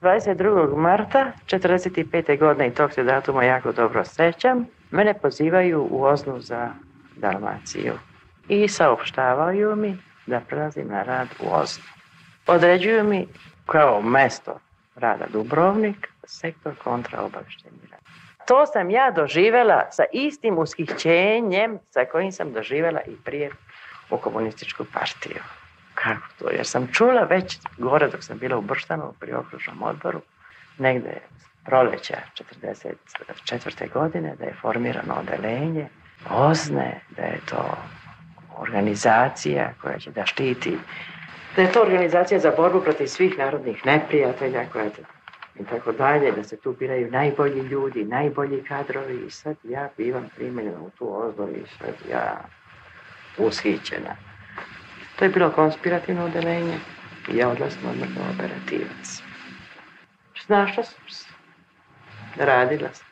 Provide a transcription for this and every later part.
22. marta 45. godine i tog se datuma jako dobro sećam, mene pozivaju u Oznu za Dalmaciju i saopštavaju mi da prelazim na rad u Oznu. Određuju mi kao mesto rada Dubrovnik, sektor kontraobaveštenja. To sam ja doživela sa istim ushićenjem sa kojim sam doživela i prije u komunističku partiju kako to, jer sam čula već gore dok sam bila u Brštanu pri okružnom odboru, negde proleća 44. godine, da je formirano odelenje, ozne, da je to organizacija koja će da štiti, da je to organizacija za borbu protiv svih narodnih neprijatelja koja te, i tako dalje, da se tu biraju najbolji ljudi, najbolji kadrovi i sad ja bivam primenjena u tu ozdu i sad ja ushićena. To je bilo konspirativno odeljenje i ja odlasno odmah na operativac. Snašla sam se. Radila sam.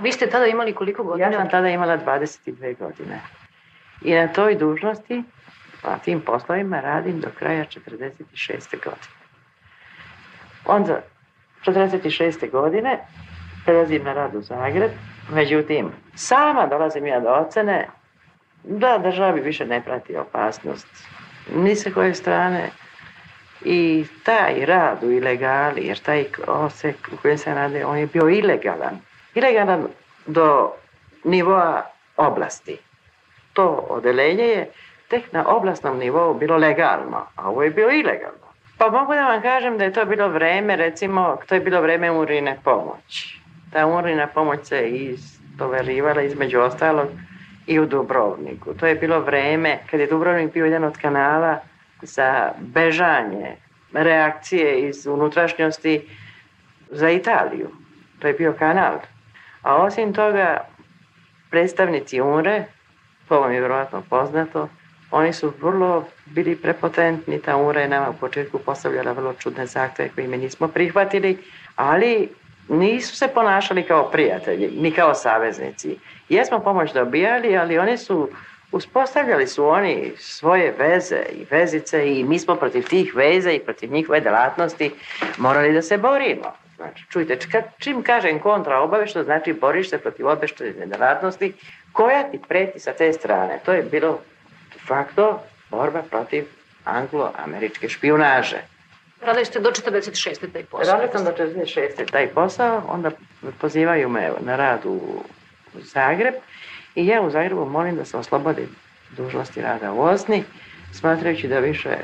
Vi ste tada imali koliko godina? Ja sam tada imala 22 godine. I na toj dužnosti, na pa tim poslovima, radim do kraja 46. godine. Onda, 46. godine, prelazim na rad u Zagreb, međutim, sama dolazim ja do ocene da državi više ne prati opasnost ni sa koje strane i taj rad u ilegali, jer taj osek u kojem sam radio, on je bio ilegalan. Ilegalan do nivoa oblasti. To odeljenje je tek na oblasnom nivou bilo legalno, a ovo je bilo ilegalno. Pa mogu da vam kažem da je to bilo vreme, recimo, to je bilo vreme umrine pomoći. Ta umrina pomoć se istoverivala između ostalog i u Dubrovniku. To je bilo vreme kad je Dubrovnik bio jedan od kanala za bežanje reakcije iz unutrašnjosti za Italiju. To je bio kanal. A osim toga, predstavnici UNRE, to vam je vjerojatno poznato, oni su vrlo bili prepotentni, ta UNRA je nama u početku postavljala vrlo čudne zahteve koje mi nismo prihvatili, ali nisu se ponašali kao prijatelji, ni kao saveznici. Jesmo pomoć dobijali, ali oni su uspostavljali su oni svoje veze i vezice i mi smo protiv tih veze i protiv njihove delatnosti morali da se borimo. Znači, čujte, čim kažem kontra obavešno, znači boriš se protiv obeštene djelatnosti koja ti preti sa te strane. To je bilo de facto borba protiv angloameričke špijunaže. Radili ste do 46. taj posao? Radila sam do 46. taj posao, onda pozivaju me na rad u Zagreb i ja u Zagrebu molim da se oslobodim dužnosti rada u Osni, smatrajući da više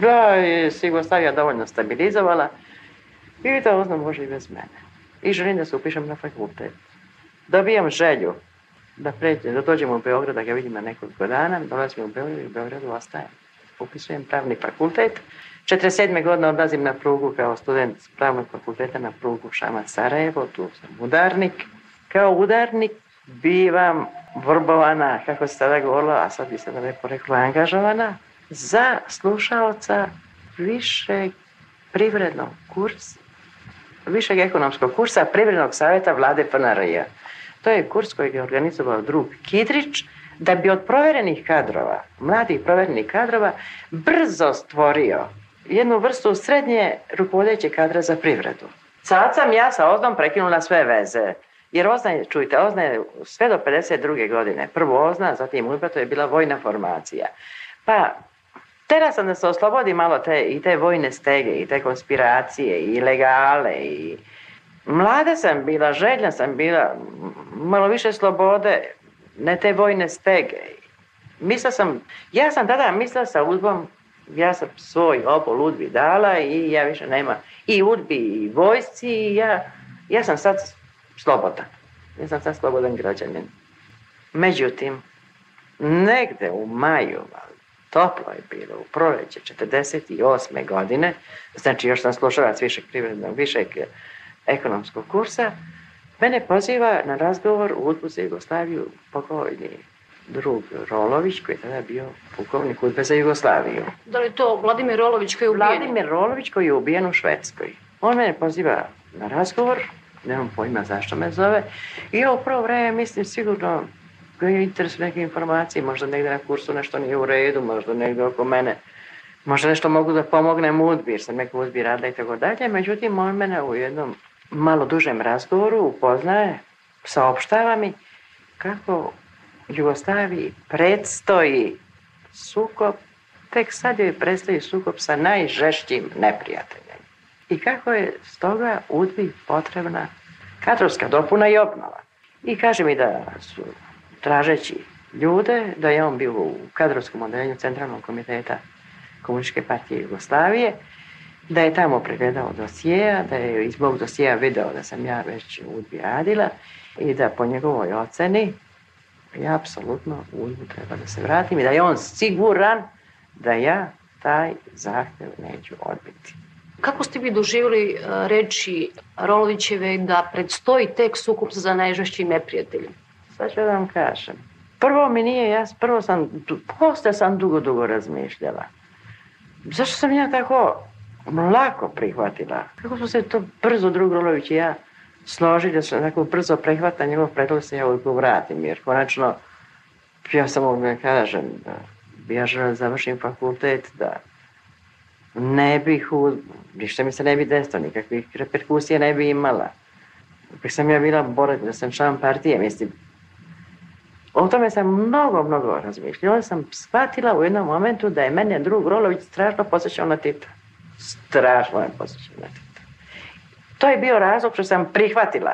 da je Jugoslavija dovoljno stabilizovala i da Ozna može i bez mene. I želim da se upišem na fakultet. Dobijam želju da, pređem, da dođem u Beograd, da ga vidim na nekoliko dana, dolazim u Beograd i u Beogradu ostajem. Upisujem pravni fakultet, 47. godine odlazim na prugu kao student s pravnog fakulteta na prugu Šama Sarajevo, tu sam udarnik. Kao udarnik bivam vrbovana, kako se tada govorilo, a sad bi se da lepo reklo, angažovana, za slušalca višeg privrednog kursa, višeg ekonomskog kursa Privrednog savjeta vlade PNRJ. To je kurs koji je organizovao drug Kidrić, da bi od proverenih kadrova, mladih proverenih kadrova, brzo stvorio jednu vrstu srednje rukovodeće kadra za privredu. Sad sam ja sa Ozdom prekinula sve veze. Jer Ozna je, čujte, Ozna je sve do 52. godine. Prvo Ozna, zatim Udba, to je bila vojna formacija. Pa, tera sam da se oslobodi malo te, i te vojne stege, i te konspiracije, i legale, i... Mlada sam bila, željna sam bila, malo više slobode, ne te vojne stege. Mislila sam, ja sam tada mislila sa Udbom ja sam svoj obol udbi dala i ja više nema i udbi i vojsci i ja, ja sam sad slobodan. Ja sam sad slobodan građanin. Međutim, negde u maju, toplo je bilo, u proleće 48. godine, znači još sam slušalac višeg privrednog, višeg ekonomskog kursa, mene poziva na razgovor u Udbu za Jugoslaviju pokojni drug Rolović, koji je tada bio pukovnik udbe za Jugoslaviju. Da li to Vladimir Rolović koji je ubijen? Vladimir Rolović koji je ubijen u Švedskoj. On mene poziva na razgovor, nemam pojma zašto me zove, i ja u prvo vreme mislim sigurno ga je interes neke informacije, možda negde na kursu nešto nije u redu, možda negde oko mene, možda nešto mogu da pomognem u udbi, jer sam neka udbi radila i tako dalje. Međutim, on mene u jednom malo dužem razgovoru upoznaje, saopštava mi kako Jugoslaviji predstoji sukob, tek sad joj predstoji sukob sa najžešćim neprijateljem. I kako je stoga Udbi potrebna kadrovska dopuna i obnova. I kaže mi da su tražeći ljude, da je on bio u kadrovskom odeljenju Centralnog komiteta Komunističke partije Jugoslavije, da je tamo pregledao dosijeja, da je iz mog dosijeja video da sam ja već Udbi i da po njegovoj oceni ja apsolutno uzmu treba da se vratim i da je on siguran da ja taj zahtev neću odbiti. Kako ste vi doživjeli e, reči Rolovićeve da predstoji tek sukup sa najžešćim neprijateljem? Sad ću da vam kažem. Prvo mi nije jasno, prvo sam, posle sam dugo, dugo razmišljala. Zašto sam ja tako lako prihvatila? Kako smo se to brzo drug Rolović i ja složili da se tako brzo prehvata njegov predlog se ja uvijek uradim, jer konačno ja samo da kažem da ja želim da završim fakultet, da ne bih, u, ništa mi se ne bi desilo, nikakvih reperkusija ne bi imala. Uvijek sam ja bila borat, da sam član partije, mislim, o tome sam mnogo, mnogo razmišljala. Onda sam shvatila u jednom momentu da je mene drug Rolović strašno posjećao na Tita. Strašno je posjećao na Tita. To je bio razlog što sam prihvatila.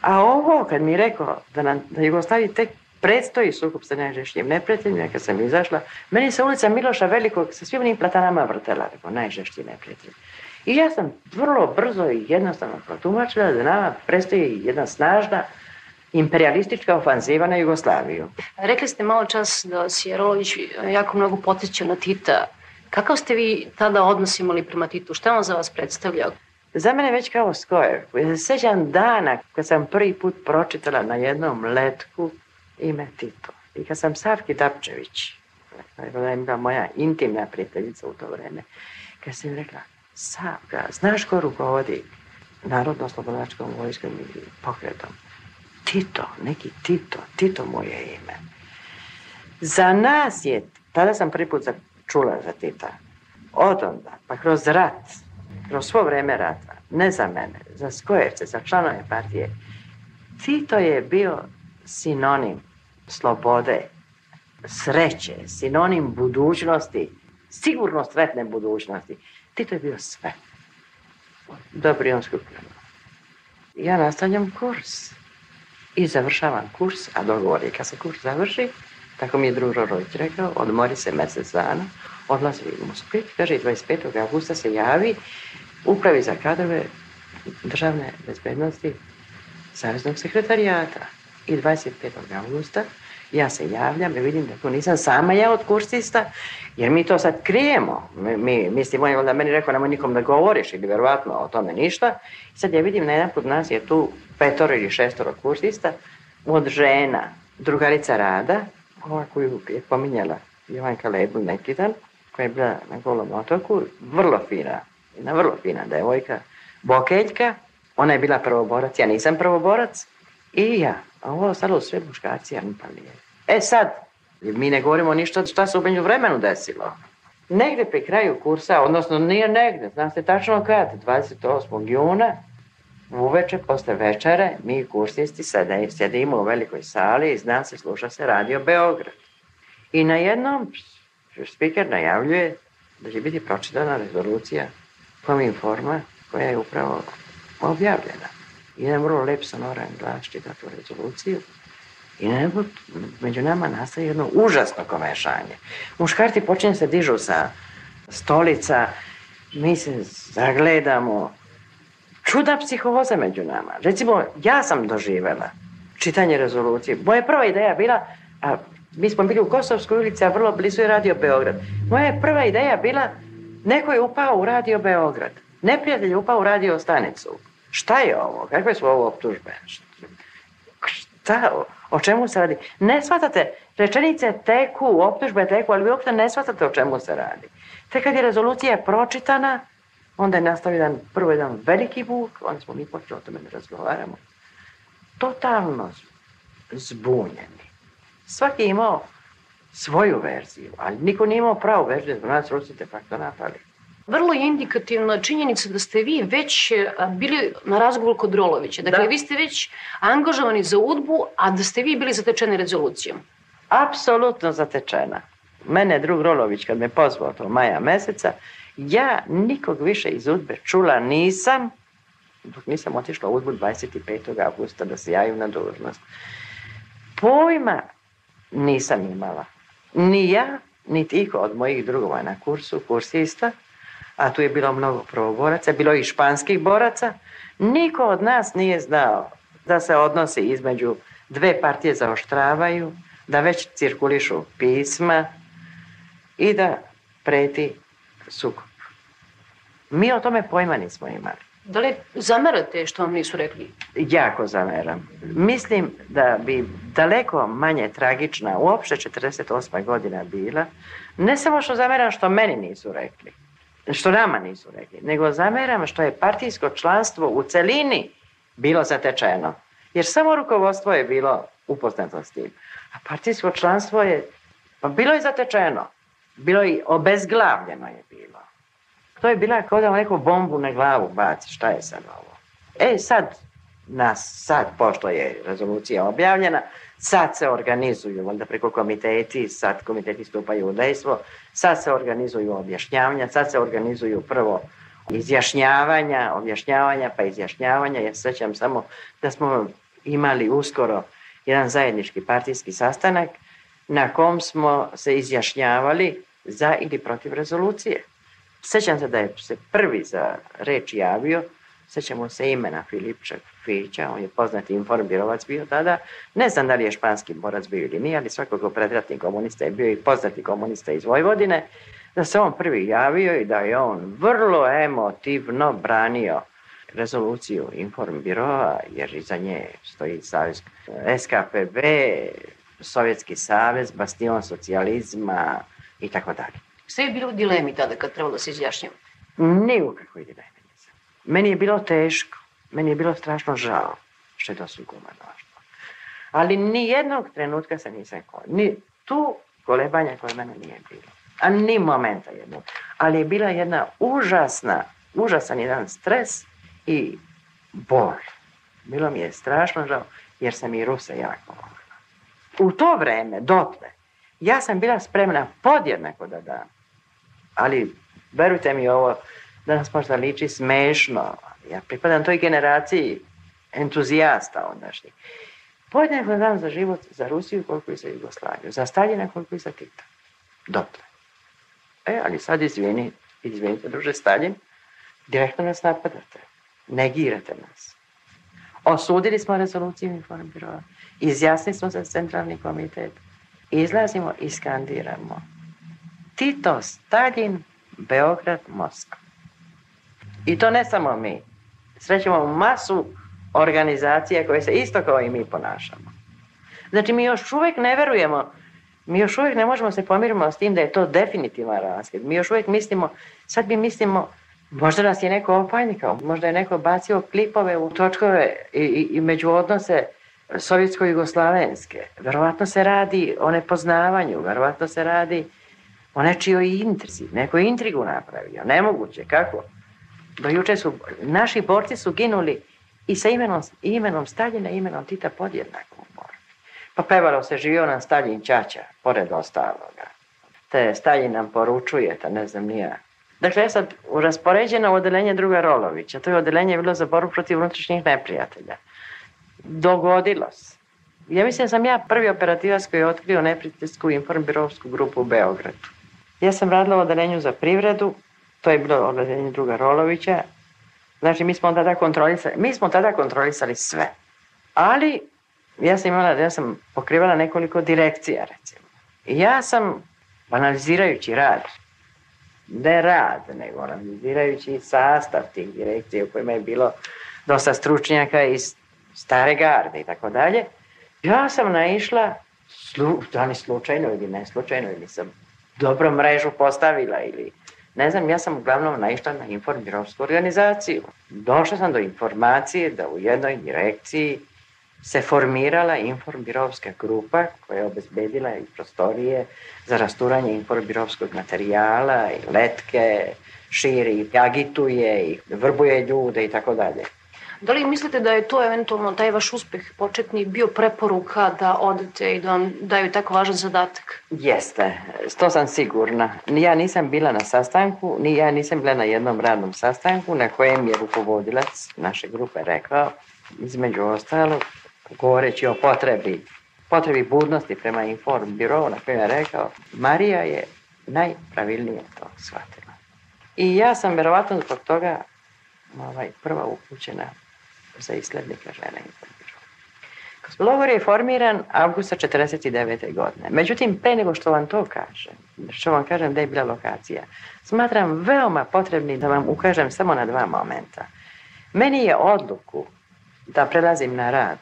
A ovo, kad mi je rekao da nam da Jugoslaviji tek predstoji sukup sa najžešćim neprijateljima, ja kad sam izašla, meni se ulica Miloša Velikog sa svim onim platanama vrtela, rekao, najžešći neprijatelj. I ja sam vrlo brzo i jednostavno protumačila da nama predstoji jedna snažna imperialistička ofanziva na Jugoslaviju. Rekli ste malo čas da Sjerolović jako mnogo potiče na Tita. Kakav ste vi tada odnos imali prema Titu? Šta on za vas predstavljao? za mene već kao skoje. Sećam dana kad sam prvi put pročitala na jednom letku ime Tito. I kad sam Savki Dapčević, ona je bila moja intimna prijateljica u to vreme, kad sam rekla, Savka, znaš ko rukovodi Narodno-slobodačkom vojskom i pokretom? Tito, neki Tito, Tito moje ime. Za nas je, tada sam prvi put čula za Tita, od onda, pa kroz rat, kroz svo vrijeme rata, ne za mene, za skojevce, za članove partije, Tito je bio sinonim slobode, sreće, sinonim budućnosti, sigurno sretne budućnosti. Tito je bio sve. Dobri on skupljeno. Ja nastavljam kurs i završavam kurs, a dogovor je kad se kurs završi, tako mi je družo Rojić rekao, odmori se mesec dana, odlazi u Split, kaže 25. augusta se javi upravi za kadrove državne bezbednosti Saveznog sekretarijata. I 25. augusta ja se javljam i vidim da tu nisam sama ja od kursista, jer mi to sad krijemo. Mi, mi mislim, on je onda meni rekao, nemoj nikom da govoriš ili verovatno o tome ništa. I sad ja vidim, na jedan put nas je tu petoro ili šestoro kursista od žena, drugarica Rada, ova koju je pominjala Jovanka Lebl neki dan, koja je bila na Golom otoku, vrlo fina jedna vrlo fina devojka, Bokeljka, ona je bila prvoborac, ja nisam prvoborac, i ja. A ovo ostalo sve muškarci, ja pa nije. E sad, mi ne govorimo ništa šta se u međuvremenu desilo. Negde pri kraju kursa, odnosno nije negde, znam se tačno kad, 28. juna, uveče, posle večere, mi kursisti sede, sedimo u velikoj sali i zna se, sluša se radio Beograd. I na jednom speaker najavljuje da će biti pročitana rezolucija Kominforma koja je upravo objavljena. jedan vrlo lep sonoran glas čita tu rezoluciju. I nego među nama nastaje jedno užasno komešanje. Muškarci počinju se dižu sa stolica, mi se zagledamo. Čuda psihoza među nama. Recimo, ja sam doživela čitanje rezolucije. Moja prva ideja bila, a mi smo bili u Kosovskoj ulici, a vrlo blizu je radio Beograd. Moja prva ideja bila Neko je upao u radio Beograd. Neprijatelj je upao u radio stanicu. Šta je ovo? Kakve su ovo optužbe? Šta? O čemu se radi? Ne shvatate, rečenice teku, optužbe teku, ali vi uopšte ne shvatate o čemu se radi. Te kad je rezolucija pročitana, onda je nastao jedan, prvo jedan veliki buk, onda smo mi počeli o tome ne da razgovaramo. Totalno zbunjeni. Svaki je imao svoju verziju, ali niko nije imao pravu verziju, zbog da nas Rusi de facto pa napali. Vrlo je indikativna činjenica da ste vi već e, bili na razgovoru kod Rolovića. Dakle, da. vi ste već angažovani za udbu, a da ste vi bili zatečeni rezolucijom. Apsolutno zatečena. Mene drug Rolović kad me pozvao to maja meseca, ja nikog više iz udbe čula nisam, dok nisam otišla u udbu 25. augusta da se javim na dužnost. Pojma nisam imala Ni ja, niti iko od mojih drugova na kursu, kursista, a tu je bilo mnogo prvoboraca, bilo je i španskih boraca, niko od nas nije znao da se odnosi između dve partije zaoštravaju, da već cirkulišu pisma i da preti sukob. Mi o tome pojma nismo imali. Da li zamerate što vam nisu rekli? Jako zameram. Mislim da bi daleko manje tragična uopšte 48. godina bila. Ne samo što zameram što meni nisu rekli, što nama nisu rekli, nego zameram što je partijsko članstvo u celini bilo zatečeno. Jer samo rukovodstvo je bilo upoznato s tim. A partijsko članstvo je, pa bilo je zatečeno. Bilo je, obezglavljeno je bilo. To je bila kao da neku bombu na glavu baci, šta je sad ovo? E sad, nas, sad, pošto je rezolucija objavljena, sad se organizuju, valjda preko komiteti, sad komiteti stupaju u dejstvo, sad se organizuju objašnjavanja, sad se organizuju prvo izjašnjavanja, objašnjavanja pa izjašnjavanja. Ja sećam samo da smo imali uskoro jedan zajednički partijski sastanak na kom smo se izjašnjavali za ili protiv rezolucije. Sećam se da je se prvi za reč javio, sećamo se imena Filipča Fića, on je poznati informbirovac bio tada, ne znam da li je španski borac bio ili nije, ali svakako predratni komunista je bio i poznati komunista iz Vojvodine, da se on prvi javio i da je on vrlo emotivno branio rezoluciju informbirova, jer iza nje stoji savjez SKPB, Sovjetski savez, bastion socijalizma i tako dalje. Sve je bilo u dilemi tada kad trebalo da se izjašnjava? Ni u kakvoj dilemi nisam. Meni je bilo teško. Meni je bilo strašno žao što je to sigurno došlo. Ali ni jednog trenutka se nisam kolebala. Ni tu kolebanja koje mene nije bilo. A ni momenta jednog. Ali je bila jedna užasna, užasan jedan stres i bol. Bilo mi je strašno žao jer sam i Rusa jako volila. U to vreme, dotle, ja sam bila spremna podjednako da dam ali verujte mi ovo, danas možda liči smešno, ja pripadam toj generaciji entuzijasta ondašnji. Podjednako znam da za život, za Rusiju koliko i za Jugoslaviju, za Staljina koliko i za Tita. Dotle. E, ali sad izvini, izvinite, druže Stalin, direktno nas napadate, negirate nas. Osudili smo rezoluciju inform izjasnili smo se centralni komitet, izlazimo i skandiramo Tito, Stalin, Beograd, Moskva. I to ne samo mi. Srećemo masu organizacija koje se isto kao i mi ponašamo. Znači mi još uvek ne verujemo, mi još uvek ne možemo se pomirimo s tim da je to definitivan raskid. Mi još uvek mislimo, sad bi mislimo, možda nas je neko opajnikao, možda je neko bacio klipove u točkove i, i, i među odnose sovjetsko-jugoslavenske. Verovatno se radi o nepoznavanju, verovatno se radi o nečijoj intrizi. Neko intrigu napravio. Nemoguće, kako? Do juče su, naši borci su ginuli i sa imenom, imenom Staljina i imenom Tita podjednako u borbi. Pa pevalo se živio nam Staljin Ćaća, pored ostaloga. Te Staljin nam poručuje, ta ne znam nija. Dakle, ja sad raspoređena u odelenje druga Rolovića. To je odelenje bilo za borbu protiv unutrašnjih neprijatelja. Dogodilo se. Ja mislim da sam ja prvi operativac koji je otkrio neprijateljsku informbirovsku grupu u Beogradu. Ja sam radila u odeljenju za privredu, to je bilo odeljenje druga Rolovića. Znači, mi smo tada kontrolisali, mi smo tada kontrolisali sve. Ali, ja sam imala, ja sam pokrivala nekoliko direkcija, recimo. I ja sam, analizirajući rad, ne rad, nego analizirajući sastav tih direkcija u kojima je bilo dosta stručnjaka iz stare garde i tako dalje, ja sam naišla, slu, da li slučajno ili ne slučajno, ili sam dobro mrežu postavila ili ne znam, ja sam uglavnom naišla na informirovsku organizaciju. Došla sam do informacije da u jednoj direkciji se formirala informirovska grupa koja je obezbedila i prostorije za rasturanje informirovskog materijala i letke, širi, agituje i vrbuje ljude i tako dalje. Da li mislite da je to eventualno taj vaš uspeh početni bio preporuka da odete i da vam daju tako važan zadatak? Jeste, to sam sigurna. Ja nisam bila na sastanku, ni ja nisam bila na jednom radnom sastanku na kojem je rukovodilac naše grupe rekao, između ostalog, govoreći o potrebi, potrebi budnosti prema Inform birovu na kojem je rekao, Marija je najpravilnije to shvatila. I ja sam verovatno zbog toga ovaj, prva upućena za islednika Želenka. Logor je formiran avgusta 49. godine. Međutim, pre nego što vam to kažem, što vam kažem da je bila lokacija, smatram veoma potrebni da vam ukažem samo na dva momenta. Meni je odluku da prelazim na rad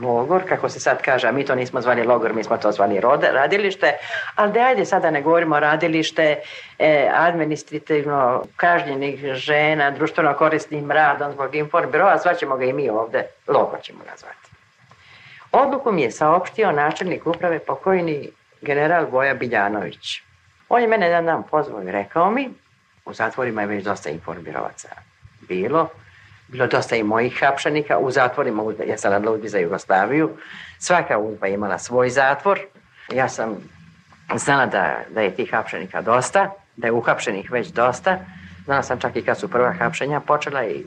logor, kako se sad kaže, a mi to nismo zvali logor, mi smo to zvali rode, radilište, ali da ajde sada ne govorimo radilište e, administrativno kažnjenih žena, društveno korisnim radom zbog informbirova, zvaćemo ga i mi ovde, logor ćemo ga zvati. Odluku mi je saopštio načelnik uprave pokojni general Boja Biljanović. On je mene jedan dan pozvao i rekao mi, u zatvorima je već dosta informirovaca bilo, bilo dosta i mojih hapšenika u zatvorima, ja sam radila udbi za Jugoslaviju, svaka udba imala svoj zatvor, ja sam znala da, da je tih hapšenika dosta, da je uhapšenih već dosta, znala sam čak i kad su prva hapšenja počela i,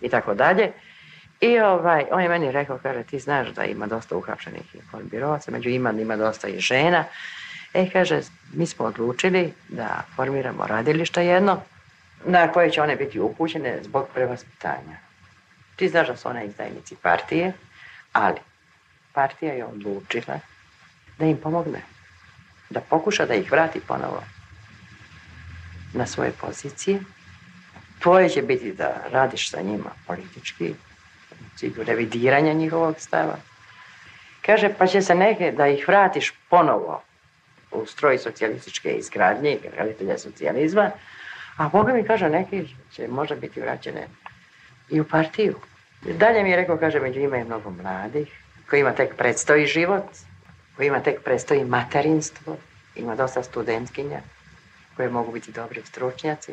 i tako dalje. I ovaj, on je meni rekao, kaže, ti znaš da ima dosta uhapšenih politbirovaca, među ima, ima dosta i žena. E, kaže, mi smo odlučili da formiramo radilište jedno na koje će one biti upućene zbog prevaspitanja. Ti znaš da su one izdajnici partije, ali partija je odlučila da im pomogne. Da pokuša da ih vrati ponovo na svoje pozicije. Tvoje će biti da radiš sa njima politički, u cilju revidiranja njihovog stava. Kaže, pa će se neke da ih vratiš ponovo u stroj socijalističke izgradnje, graditelja socijalizma, A Boga mi kaže, neki će možda biti vraćene i u partiju. Dalje mi je rekao, kaže, među ima je mnogo mladih, koji kojima tek predstoji život, koji kojima tek predstoji materinstvo, ima dosta studentkinja koje mogu biti dobri stručnjaci.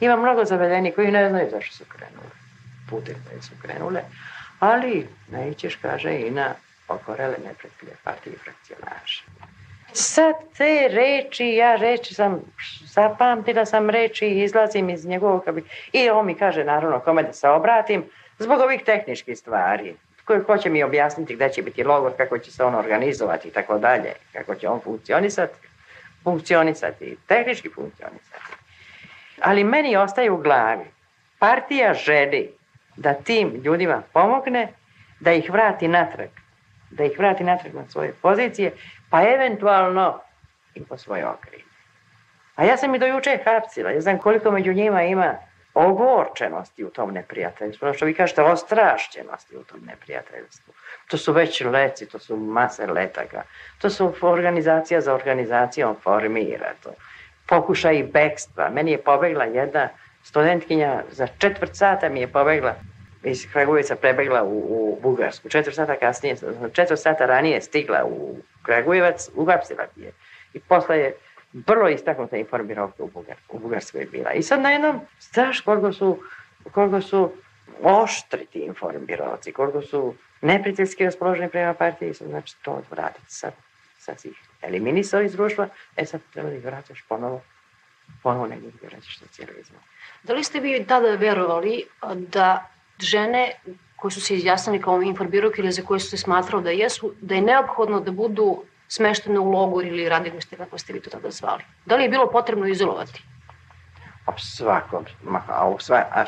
Ima mnogo zavedenih koji ne znaju zašto su krenule, putem koji su krenule, ali naićeš, kaže, i na okorele neprijatelje partije i frakcionaše. Sad te reči, ja reči sam, zapamtila sam reči i izlazim iz njegovog I on mi kaže, naravno, kome da se obratim, zbog ovih tehničkih stvari. Koji hoće mi objasniti gde će biti logor, kako će se on organizovati i tako dalje, kako će on funkcionisati, funkcionisati, tehnički funkcionisati. Ali meni ostaje u glavi. Partija želi da tim ljudima pomogne, da ih vrati natrag da ih vrati natrag na svoje pozicije, pa eventualno i po svoj okrivnje. A ja sam i do juče hapsila, ja znam koliko među njima ima ogorčenosti u tom neprijateljstvu, što vi kažete ostrašćenosti u tom neprijateljstvu. To su već leci, to su mase letaka, to su organizacija za organizacijom formira to. Pokušaj bekstva. Meni je pobegla jedna studentkinja, za četvrt sata mi je pobegla iz Kragujevca prebegla u, u Bugarsku. Četiri sata kasnije, četiri sata ranije stigla u Kragujevac, uhapsila je. I posle je vrlo istaknuta informirovka u, Bugar, u Bugarskoj je bila. I sad na jednom, znaš koliko su, koliko su oštri ti informirovci, koliko su neprijateljski raspoloženi prema partiji, sad znači to odvratiti sad, sad si ih eliminisao iz društva, e sad treba da ih vraćaš ponovo, ponovo negdje ih da vraćaš na Da li ste vi tada verovali da žene koje su se izjasnili kao informirujke ili za koje su se smatrao da jesu, da je neophodno da budu smeštene u logor ili radilište, kako ste vi to tada zvali. Da li je bilo potrebno izolovati? Pa, Svakom. A, sva, a,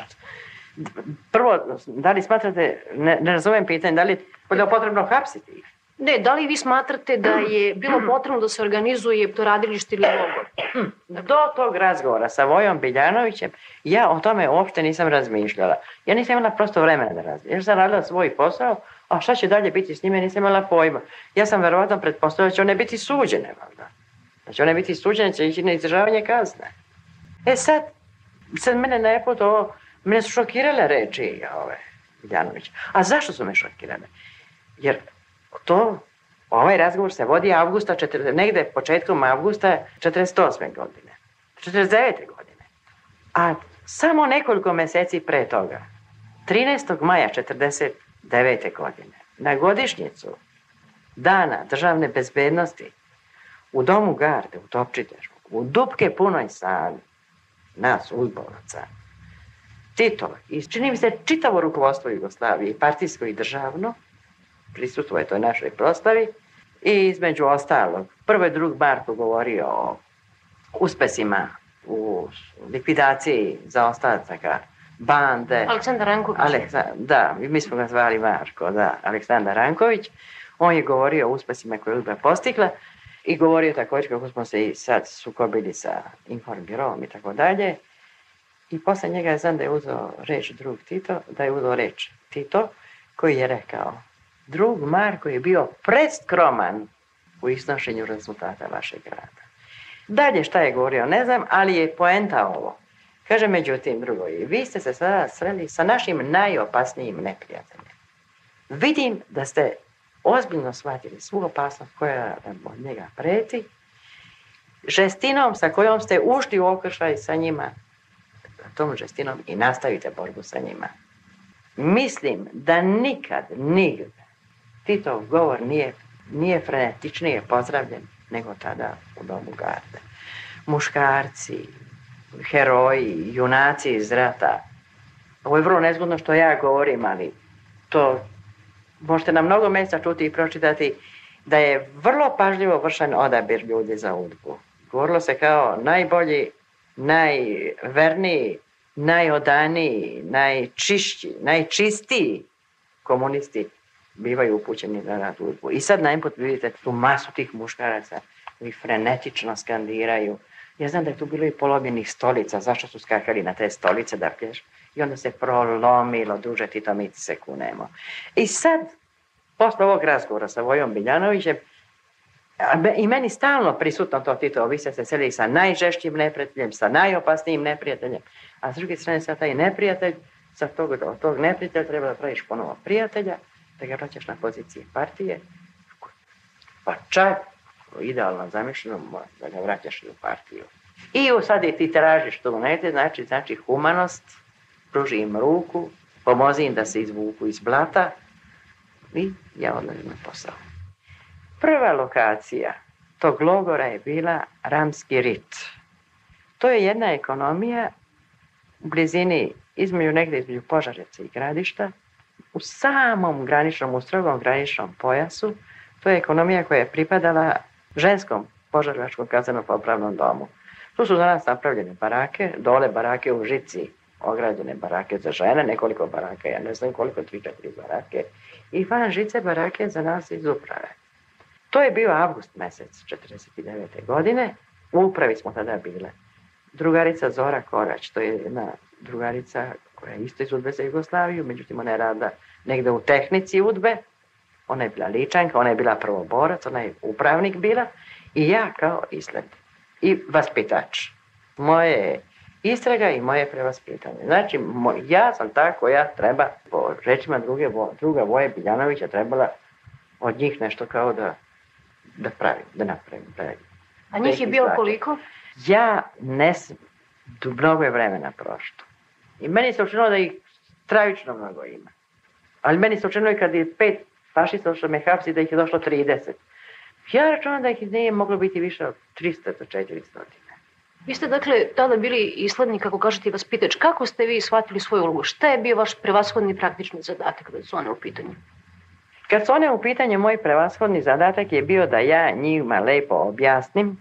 prvo, da li smatrate, ne, ne razumem pitanje, da li je potrebno hapsiti ih? Ne, da li vi smatrate da je bilo potrebno da se organizuje to radilište ili logor? Hm, do tog razgovora sa Vojom Biljanovićem ja o tome uopšte nisam razmišljala. Ja nisam imala prosto vremena da razmišljam. Ja sam radila svoj posao, a šta će dalje biti s njime, nisam imala pojma. Ja sam verovatno pretpostavila da će one biti suđene, valjda. Da će one biti suđene, će ići na izdržavanje kazne. E sad, sad mene na epot ovo, mene su šokirale reči ove Biljanovića. A zašto su me šokirale? Jer To, ovaj razgovor se vodi avgusta, četir, negde početkom avgusta 48. godine, 49. godine. A samo nekoliko meseci pre toga, 13. maja 49. godine, na godišnjicu dana državne bezbednosti u domu garde u Topčideru, u dupke punoj sali, nas uzbovaca, Tito i čini mi se čitavo rukovodstvo Jugoslavije, partijsko i državno, prisustvoje toj našoj proslavi i između ostalog, prvo je drug Barko govorio o uspesima u likvidaciji za zaostataka bande. Aleksandar Ranković. Aleksa, da, mi smo ga zvali Marko, da, Aleksandar Ranković. On je govorio o uspesima koje je postigla i govorio također kako smo se i sad sukobili sa informbirovom i tako dalje. I posle njega je znam da je uzeo reč drug Tito, da je uzeo reč Tito koji je rekao Drug Marko je bio preskroman u iznošenju rezultata vašeg rada. Dalje šta je govorio, ne znam, ali je poenta ovo. Kaže, međutim, drugo, i vi ste se sada sreli sa našim najopasnijim neprijateljem. Vidim da ste ozbiljno shvatili svu opasnost koja od njega preti, žestinom sa kojom ste ušli u okršaj sa njima, tom žestinom i nastavite borbu sa njima. Mislim da nikad, nigdje Titov govor nije, nije frenetičnije pozdravljen nego tada u domu garde. Muškarci, heroji, junaci iz rata. Ovo je vrlo nezgodno što ja govorim, ali to možete na mnogo mjesta čuti i pročitati da je vrlo pažljivo vršen odabir ljudi za udbu. Govorilo se kao najbolji, najverniji, najodaniji, najčišći, najčistiji komunisti bivaju upućeni na rad I sad najput vidite tu masu tih muškaraca koji frenetično skandiraju. Ja znam da je tu bilo i polobljenih stolica, zašto su skakali na te stolice da plješ? I onda se prolomilo, duže ti to mi se kunemo. I sad, posle ovog razgovora sa Vojom Biljanovićem, i meni stalno prisutno to Tito, vi ste se seli sa najžešćim neprijateljem, sa najopasnijim neprijateljem, a s druge strane sa taj neprijatelj, sa tog, od tog neprijatelja treba da praviš ponovo prijatelja, da ga vraćaš na pozicije partije, pa čak idealno zamišljeno da ga vraćaš u partiju. I u sad i ti tražiš to, ne, znači, znači humanost, pruži im ruku, pomozi im da se izvuku iz blata i ja odlazim na posao. Prva lokacija tog logora je bila Ramski rit. To je jedna ekonomija u blizini između negdje između Požareca i Gradišta, u samom graničnom, u strogom graničnom pojasu. To je ekonomija koja je pripadala ženskom požarevačkom kaznenom popravnom domu. Tu su za nas napravljene barake, dole barake u Žici, ograđene barake za žene, nekoliko baraka, ja ne znam koliko, tri, četiri barake, i van Žice barake za nas iz uprave. To je bio avgust mesec 49. godine, u upravi smo tada bile. Drugarica Zora Korać, to je jedna drugarica koja je isto iz Udbe za Jugoslaviju, međutim ona je rada negde u tehnici udbe, ona je bila ličanka, ona je bila prvoborac, ona je upravnik bila i ja kao isled i vaspitač. Moje istraga i moje prevaspitanje. Znači, moj, ja sam ta koja treba, po rečima druge, druga Voje Biljanovića, trebala od njih nešto kao da, da pravim, da napravim. Da, A njih je bilo izlači. koliko? Ja ne sam, mnogo je vremena prošlo. I meni se učinilo da ih stravično mnogo ima. Ali meni se učinilo kad je pet fašista što me hapsi da ih je došlo 30. Ja računam da ih nije moglo biti više od 300 do 400. Vi ste dakle tada bili islednik, kako kažete, i vaspitač. Kako ste vi shvatili svoju ulogu? Šta je bio vaš prevashodni praktični zadatak kada su one u pitanju? Kad su one u pitanju, moj prevashodni zadatak je bio da ja njima lepo objasnim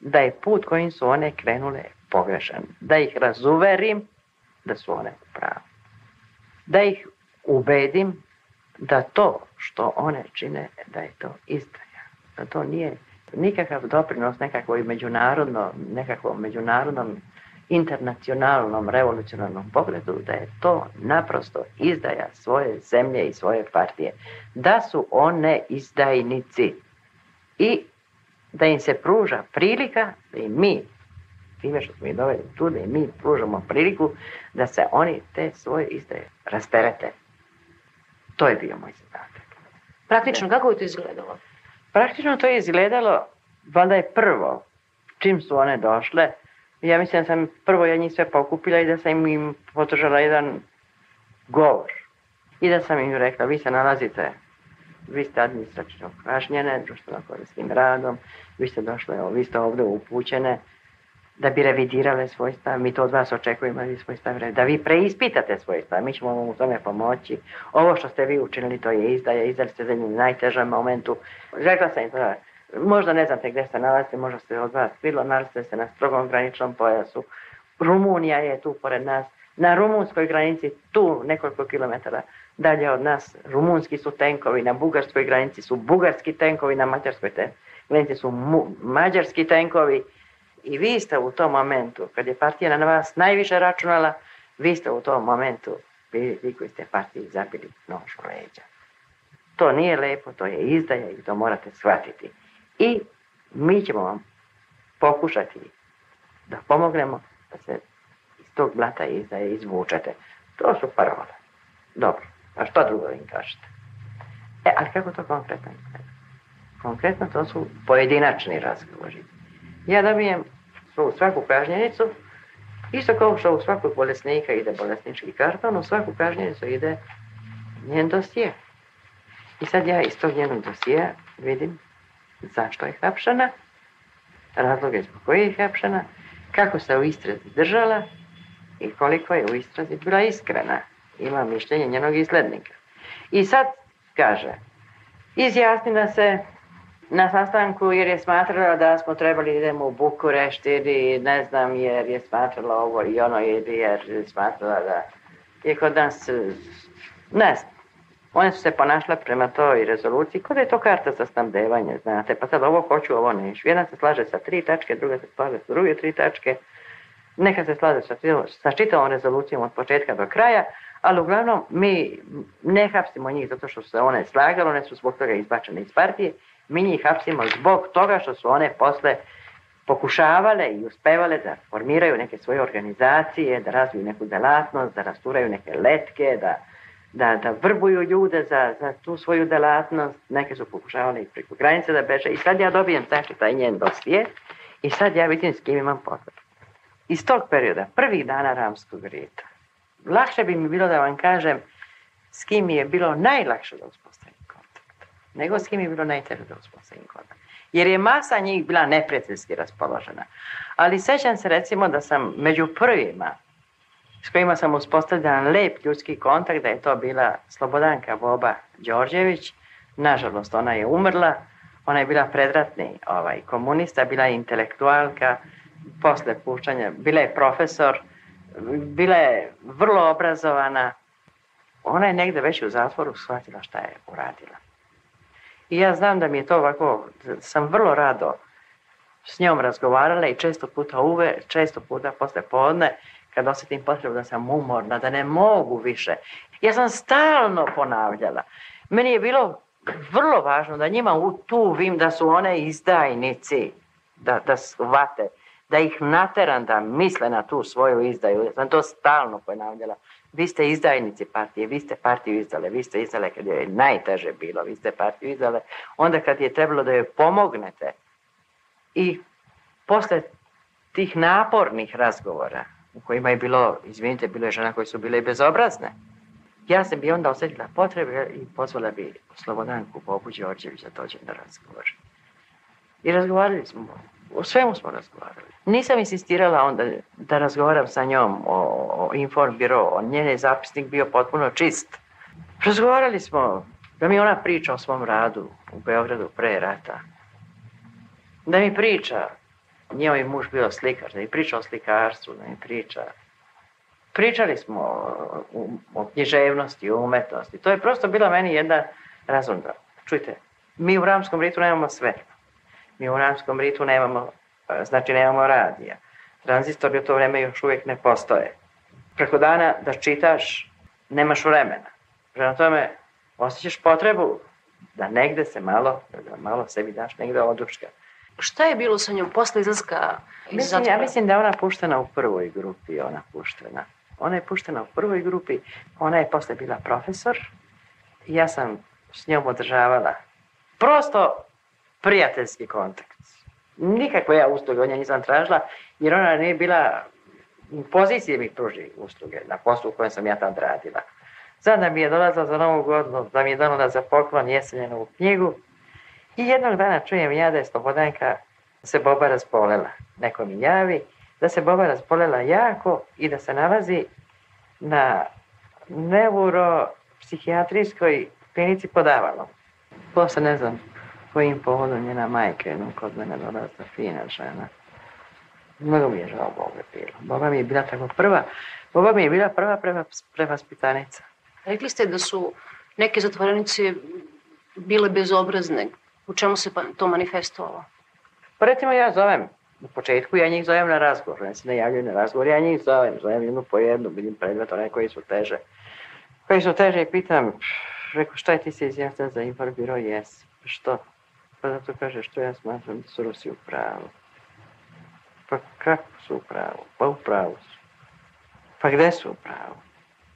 da je put kojim su one krenule pogrešan. Da ih razuverim da su one u pravu. Da ih ubedim da to što one čine, da je to istraja. Da to nije nikakav doprinos nekakvoj međunarodno, nekakvom međunarodnom internacionalnom revolucionarnom pogledu da je to naprosto izdaja svoje zemlje i svoje partije. Da su one izdajnici i da im se pruža prilika da i mi, time što smo ih doveli tu, da i mi pružamo priliku da se oni te svoje izdaje rasterete. To je bio moj zadatak. Praktično, da. kako je to izgledalo? Praktično to je izgledalo, valjda je prvo, čim su one došle, ja mislim da sam prvo ja njih sve pokupila i da sam im potržala jedan govor. I da sam im rekla, vi se nalazite, vi ste administrativno pražnjene društveno korisnim radom, vi ste došle, vi ste ovde upućene, da bi revidirale svoj stav. Mi to od vas očekujemo da vi svoj stav Da vi preispitate svoj stav. Mi ćemo vam u tome pomoći. Ovo što ste vi učinili, to je izdaja. Izdali ste zemlju u najtežem momentu. Rekla sam im da, možda ne znate gdje se nalazite, možda ste od vas krilo, nalazite se na strogom graničnom pojasu. Rumunija je tu pored nas. Na rumunskoj granici, tu nekoliko kilometara dalje od nas, rumunski su tenkovi, na bugarskoj granici su bugarski tenkovi, na mađarskoj granici su mu, mađarski tenkovi i vi ste u tom momentu, kad je partija na vas najviše računala, vi ste u tom momentu bili ti koji ste partiji zabili nož u leđa. To nije lepo, to je izdaja i to morate shvatiti. I mi ćemo vam pokušati da pomognemo da se iz tog blata izdaje izvučete. To su parole. Dobro, a što drugo im kažete? E, ali kako to konkretno izgleda? Konkretno to su pojedinačni razgovori. Ja dobijem u svaku kažnjenicu, isto kao što u svakog bolesnika ide bolesnički karton, u svaku kažnjenicu ide njen dosije. I sad ja iz tog njenog dosije vidim zašto je hapšena, razloge zbog koje je hapšena, kako se u istrazi držala i koliko je u istrazi bila iskrena. Ima mišljenje njenog izglednika. I sad kaže, izjasnila se Na sastanku jer je smatrala da smo trebali idemo u Bukurešt ili ne znam jer je smatrala ovo i ono ili jer je smatrala da je kod nas ne znam. One su se ponašle prema toj rezoluciji kod je to karta za snabdevanje, znate. Pa sad ovo hoću, ovo neću. Jedna se slaže sa tri tačke, druga se slaže sa druge tri tačke. Neka se slaže sa, sa čitavom rezolucijom od početka do kraja, ali uglavnom mi ne hapsimo njih zato što se one slagale, one su zbog toga izbačene iz partije Mi njih hapsimo zbog toga što su one posle pokušavale i uspevale da formiraju neke svoje organizacije, da razviju neku delatnost, da rasturaju neke letke, da, da, da vrbuju ljude za, za tu svoju delatnost. Neke su pokušavale i preko granice da beže. I sad ja dobijem znači taj njen dosije i sad ja vidim s kim imam posla. Iz tog perioda, prvih dana ramskog rita, lakše bi mi bilo da vam kažem s kim je bilo najlakše da uspavim nego s kim je bilo na interodosmo sa Jer je masa njih bila neprijateljski raspoložena. Ali sećam se recimo da sam među prvima s kojima sam uspostavljan lep ljudski kontakt, da je to bila Slobodanka Boba Đorđević. Nažalost, ona je umrla. Ona je bila predratni ovaj, komunista, bila je intelektualka, posle puštanja, bila je profesor, bila je vrlo obrazovana. Ona je negde već u zatvoru shvatila šta je uradila. I ja znam da mi je to ovako, sam vrlo rado s njom razgovarala i često puta uve, često puta posle podne, kad osetim potrebu da sam umorna, da ne mogu više. Ja sam stalno ponavljala. Meni je bilo vrlo važno da njima utuvim da su one izdajnici, da, da shvate, da ih nateram da misle na tu svoju izdaju. Ja sam to stalno ponavljala vi ste izdajnici partije, vi ste partiju izdale, vi ste izdale kad je najteže bilo, vi ste partiju izdale, onda kad je trebalo da joj pomognete i posle tih napornih razgovora u kojima je bilo, izvinite, bilo je žena koje su bile i bezobrazne, ja sam bi onda osjetila potrebe i pozvala bi Slobodanku Bobu Đorđević da dođe na razgovor. I razgovarali smo o svemu smo razgovarali. Nisam insistirala onda da razgovaram sa njom o, o Inform biro, njen je zapisnik bio potpuno čist. Razgovarali smo da mi ona priča o svom radu u Beogradu pre rata. Da mi priča, njoj muž bio slikar, da mi priča o slikarstvu, da mi priča. Pričali smo o, o, književnosti, o umetnosti. To je prosto bila meni jedna razumda. Čujte, mi u Ramskom ritu nemamo sve. Mi u Ramskom ritu nemamo, e, znači nemamo radija. Tranzistori u to vreme još uvijek ne postoje. Preko dana da čitaš, nemaš vremena. Prema tome, osjećaš potrebu da negde se malo, da malo sebi daš negde oduška. Šta je bilo sa njom posle izlaska iz mislim, zatvora? Ja mislim da je ona puštena u prvoj grupi, ona puštena. Ona je puštena u prvoj grupi, ona je posle bila profesor. Ja sam s njom održavala. Prosto prijateljski kontakt. Nikakve ja usluge od nje nisam tražila, jer ona nije bila u poziciji da mi pruži usluge na poslu u kojem sam ja tad radila. Sada mi je dolazila za novu godinu, da mi je donala za poklon jesenjenovu knjigu i jednog dana čujem ja da je Slobodanka se boba razbolela. Neko mi javi da se boba razbolela jako i da se nalazi na neuropsihijatrijskoj klinici podavalom. Posle ne znam kojim povodom njena majka jednom kod mene dorasla fina žena. Mnogo mi je žao Boga bilo. Boga mi je bila tako prva, Boga mi je bila prva preva, prevaspitanica. Rekli ste da su neke zatvorenice bile bezobrazne. U čemu se pa to manifestovalo? Pa recimo ja zovem u početku ja njih zovem na razgovor, ne se ne javljaju na razgovor, ja njih zovem, zovem jednu po jednu, vidim predmet, one koji su teže. Koji su teže pitam, reko šta je ti se izjasnio za inform biro, jes, pa što? Pa zato kaže što ja smatram da su Rusi u pravu. Pa kako su u pravu? Pa u pravu su. Pa gde su u pravu?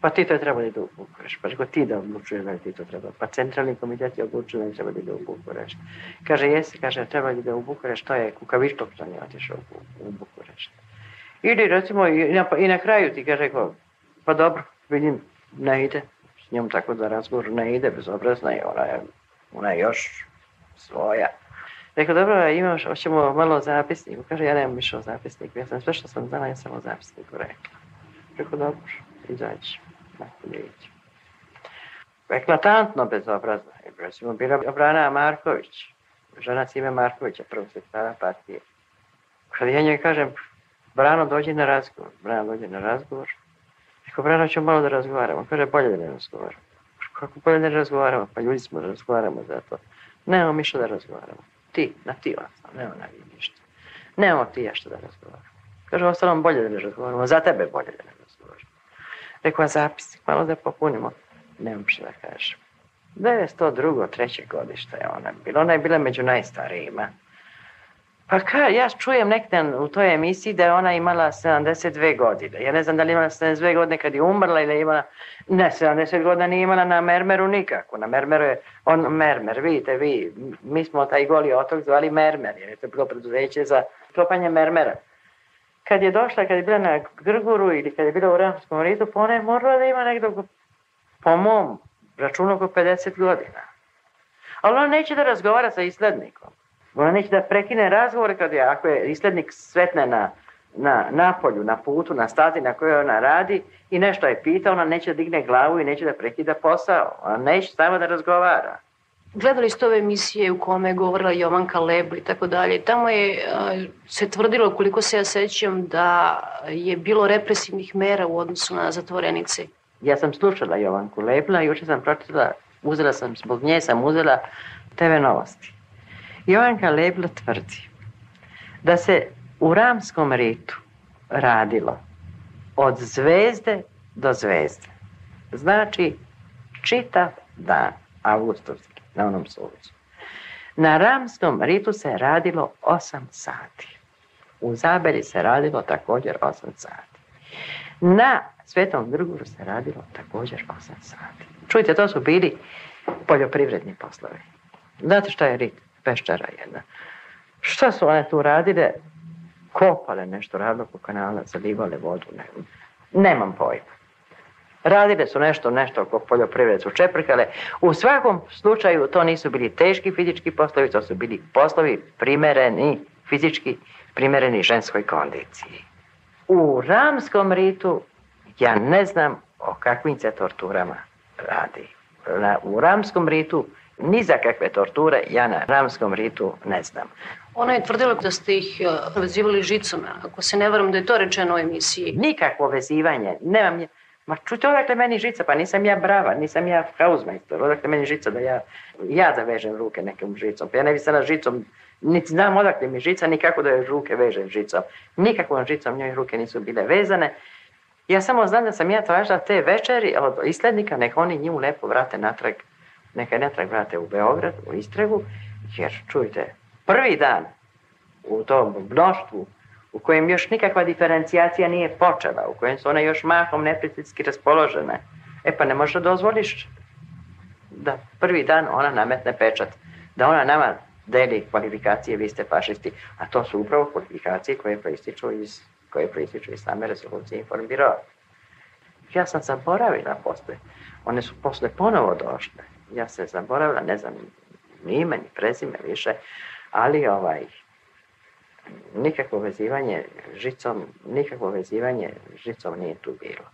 Pa ti to treba da Bukureš. Pa go ti da odlučuješ da li ti to treba. Pa centralni komitet je odlučio da li treba da u Bukurešt. Kaže, jesi, kaže, treba da u Bukureš, to je kukavičko što nije otišao u, u Bukurešt. Ili recimo i na, i na kraju ti kaže ko, pa dobro, vidim, ne ide. S njom tako za razgovor ne ide, bezobrazna je, ona je, ona je još svoja. Rekao, dobro, ja imaš, hoćemo malo zapisnik. Kaže, ja nemam više o zapisniku. Ja sam sve što sam znala, ja sam o zapisniku rekla. Rekao, dobro, izađi. Nakon ići. Eklatantno bezobrazno. Recimo, bila Obrana Marković, žena Cime Markovića, prvog sekretara partije. Kad ja njoj kažem, Brano, dođi na razgovor. Brano, dođi na razgovor. Rekao, Brano, ćemo malo da razgovaramo. Kaže, bolje da ne razgovaramo. Kako bolje da ne razgovaramo? Pa ljudi smo da razgovaramo to. Nemamo mi što da razgovaramo. Ti, na ti vas, nema na vi ništa. Nemamo ti ja što da razgovaramo. Kaže, ostalom bolje da ne razgovaramo, za tebe bolje da ne razgovaramo. Rekao, zapis, malo da popunimo. Nemam što da kažem. Da je to treće godište je ona bila. Ona je bila među najstarijima. Pa ka, ja čujem nekden u toj emisiji da je ona imala 72 godine. Ja ne znam da li imala 72 godine kad je umrla ili je imala... Ne, 70 godina nije imala na Mermeru nikako. Na Mermeru je on Mermer, vidite vi. Mi smo taj goli otok zvali Mermer, jer je to bilo preduzeće za klopanje Mermera. Kad je došla, kad je bila na Grguru ili kad je bila u Ramskom ritu, pa ona je morala da ima nekdo, po mom računu, oko 50 godina. Ali ona neće da razgovara sa islednikom. Ona neće da prekine razgovor kad je, ako je islednik svetne na, na napolju, na putu, na stazi na kojoj ona radi i nešto je pita, ona neće da digne glavu i neće da prekida posao. Ona neće samo da razgovara. Gledali ste ove emisije u kome je govorila Jovanka Lebo i tako dalje. Tamo je se tvrdilo, koliko se ja sećam, da je bilo represivnih mera u odnosu na zatvorenice. Ja sam slušala Jovanku Lebla, juče sam pročitala, uzela sam, zbog nje sam uzela TV novosti. Joanka Leblo tvrdi da se u ramskom ritu radilo od zvezde do zvezde. Znači, čitav dan, augustovski, na onom suncu. Na ramskom ritu se radilo 8 sati. U Zabeli se radilo također 8 sati. Na Svetom Grgoru se radilo također 8 sati. Čujte, to su bili poljoprivredni poslovi. Znate šta je rit? peščara jedna. Šta su one tu radile? Kopale nešto, radilo po kanala, zalivale vodu, ne, nemam pojma. Radile su nešto, nešto oko poljoprivrede su čeprkale. U svakom slučaju to nisu bili teški fizički poslovi, to su bili poslovi primereni, fizički primereni ženskoj kondiciji. U ramskom ritu ja ne znam o kakvim se torturama radi. Na, u ramskom ritu Ni za kakve torture ja na ramskom ritu ne znam. Ona je tvrdila da ste ih e, vezivali žicama, ako se ne varam da je to rečeno u emisiji. Nikakvo vezivanje, nemam Ma čujte, odakle meni žica, pa nisam ja brava, nisam ja hausmeister, odakle meni žica da ja, ja da vežem ruke nekom žicom. Pa ja ne bi na žicom, niti znam odakle mi žica, nikako da joj ruke vežem žicom. Nikakvom žicom njoj ruke nisu bile vezane. Ja samo znam da sam ja tražila te večeri od islednika, nek oni nju lepo vrate natrag neka je natrag vrate u Beograd, u istragu, jer čujte, prvi dan u tom mnoštvu u kojem još nikakva diferencijacija nije počela, u kojem su one još mahom neprijateljski raspoložena, e pa ne možda dozvoliš da prvi dan ona nametne pečat, da ona nama deli kvalifikacije vi ste fašisti, a to su upravo kvalifikacije koje proističu iz, koje proističu iz same rezolucije informbirova. Ja sam zaboravila posle. One su posle ponovo došle ja se zaboravila, ne znam ni ime, ni prezime više, ali ovaj, nikakvo vezivanje žicom, nikakvo vezivanje žicom nije tu bilo.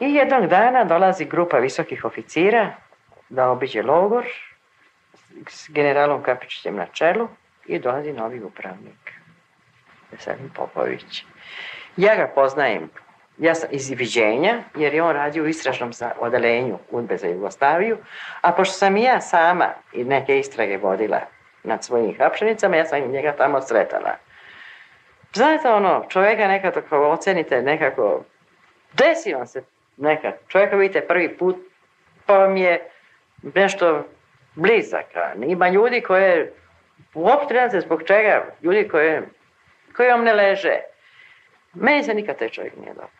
I jednog dana dolazi grupa visokih oficira da obiđe logor s generalom Kapičićem na čelu i dolazi novi upravnik, Veselin Popović. Ja ga poznajem ja sam iz viđenja, jer je on radio u istražnom odelenju Udbe za Jugoslaviju, a pošto sam i ja sama i neke istrage vodila nad svojim hapšenicama, ja sam njega tamo sretala. Znate ono, čoveka nekako ako ocenite nekako, desi vam se nekad, čoveka vidite prvi put, pa vam je nešto blizak. Ima ljudi koje, uopšte se zbog čega, ljudi koje, koji vam ne leže. Meni se nikad taj čovjek nije dobro.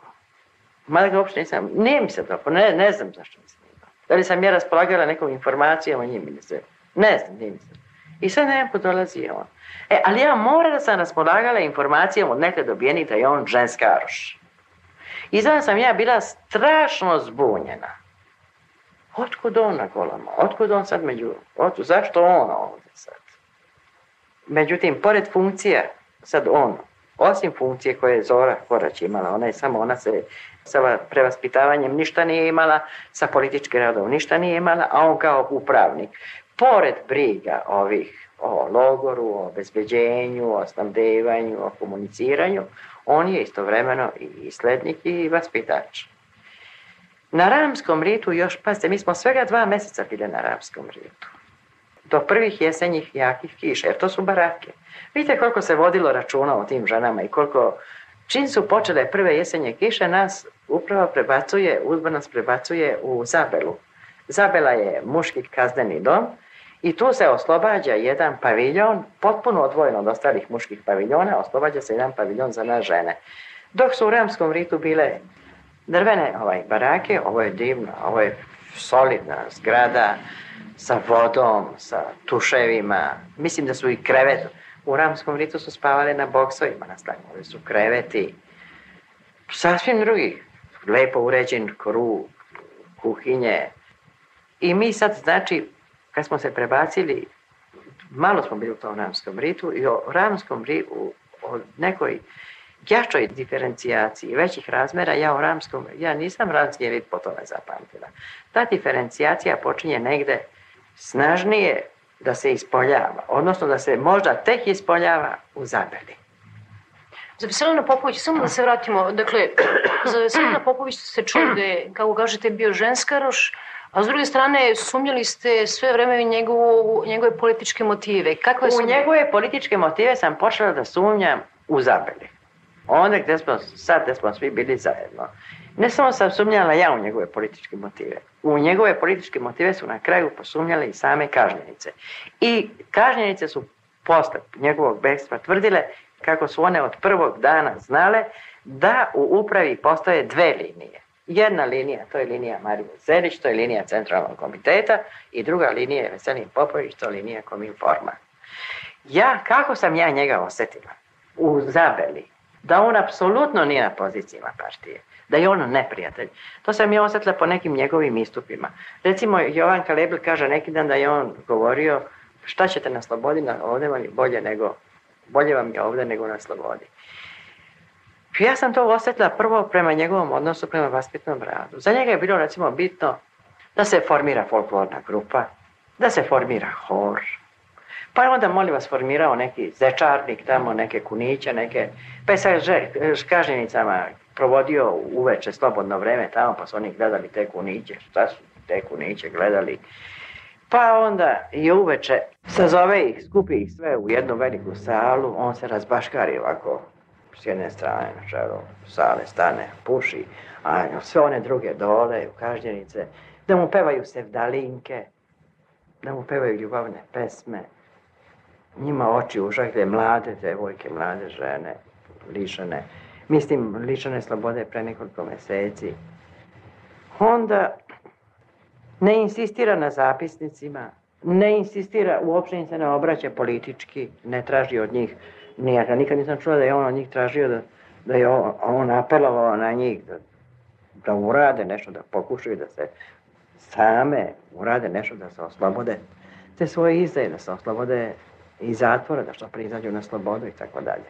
Mada ga uopšte nisam, nije mi se dopao, ne, ne znam zašto mi se nije dopao. Da li sam ja raspolagala nekom informacijama, njim ili sve. Ne znam, nije mi se dopao. I sad nekako dolazi on. E, ali ja mora da sam raspolagala informacijama od nekad dobijenih da je on ženska aroš. I znam sam ja bila strašno zbunjena. Otkud on na kolama? Otkud on sad među... Otkud, zašto on ovde sad? Međutim, pored funkcije, sad on, Osim funkcije koje je Zora Korać imala, ona je samo, ona se sa prevaspitavanjem ništa nije imala, sa političkim radom ništa nije imala, a on kao upravnik, pored briga ovih o logoru, o bezbeđenju, o snabdevanju, o komuniciranju, on je istovremeno i slednik i vaspitač. Na ramskom ritu još, pazite, mi smo svega dva meseca bili na ramskom ritu. Do prvih jesenjih jakih kiša, jer to su barake. Vidite koliko se vodilo računa o tim ženama i koliko Čim su počele prve jesenje kiše, nas upravo prebacuje, uzba nas prebacuje u Zabelu. Zabela je muški kazdeni dom i tu se oslobađa jedan paviljon, potpuno odvojen od ostalih muških paviljona, oslobađa se jedan paviljon za nas žene. Dok su u ramskom ritu bile drvene ovaj, barake, ovo je divno, ovo je solidna zgrada sa vodom, sa tuševima, mislim da su i krevet u Ramskom ritu su spavali na boksovima, na stanovima su kreveti. Sasvim drugi. Lepo uređen kru, kuhinje. I mi sad, znači, kad smo se prebacili, malo smo bili u tom ramskom ritu i o ramskom ritu, o nekoj jačoj diferencijaciji većih razmera, ja o ramskom, ja nisam ramski rit po tome zapamtila. Ta diferencijacija počinje negde snažnije da se ispoljava, odnosno da se možda tek ispoljava u zabeli. Za Veselina Popović, samo da se vratimo, dakle, za Veselina Popović se čuli da je, kako kažete, bio ženskaroš, a s druge strane sumnjali ste sve vreme u njegovu, njegove političke motive. Kako je u njegove političke motive sam počela da sumnjam u Zabeli. Onda gde smo, sad gde smo svi bili zajedno. Ne samo sam sumnjala ja u njegove političke motive. U njegove političke motive su na kraju posumnjale i same kažnjenice. I kažnjenice su posle njegovog bekstva tvrdile kako su one od prvog dana znale da u upravi postoje dve linije. Jedna linija, to je linija Marije Zerić, to je linija centralnog komiteta i druga linija je Veselin Popović, to je linija Kominforma. Ja, kako sam ja njega osetila u Zabeli, da on apsolutno nije na pozicijama partije da je on neprijatelj. To sam ja osjetila po nekim njegovim istupima. Recimo, Jovan Kalebl kaže neki dan da je on govorio šta ćete na slobodi, na ovdje vam je bolje nego, bolje vam je ovde nego na slobodi. Ja sam to osjetila prvo prema njegovom odnosu, prema vaspitnom radu. Za njega je bilo recimo bitno da se formira folklorna grupa, da se formira hor, pa je onda, molim vas, formirao neki zečarnik tamo, neke kuniće, neke... Pa je sa žkažnjenicama provodio uveče slobodno vreme tamo, pa su oni gledali te kuniće, šta su te kuniće gledali. Pa onda je uveče, sazove ih, skupi ih sve u jednu veliku salu, on se razbaškari ovako, s jedne strane na čaru sale stane, puši, a sve one druge dole u kažnjenice, da mu pevaju sevdalinke, da mu pevaju ljubavne pesme, njima oči užagde mlade devojke, mlade žene, lišene mislim ličane slobode pre nekoliko meseci, onda ne insistira na zapisnicima, ne insistira, uopšte im se ne obraća politički, ne traži od njih, nijaka, nikad nisam čula da je on od njih tražio da, da je on, on apelovao na njih da, da urade nešto, da pokušaju da se same urade nešto, da se oslobode te svoje izdaje, da se oslobode i zatvora, da što pre na slobodu i tako dalje.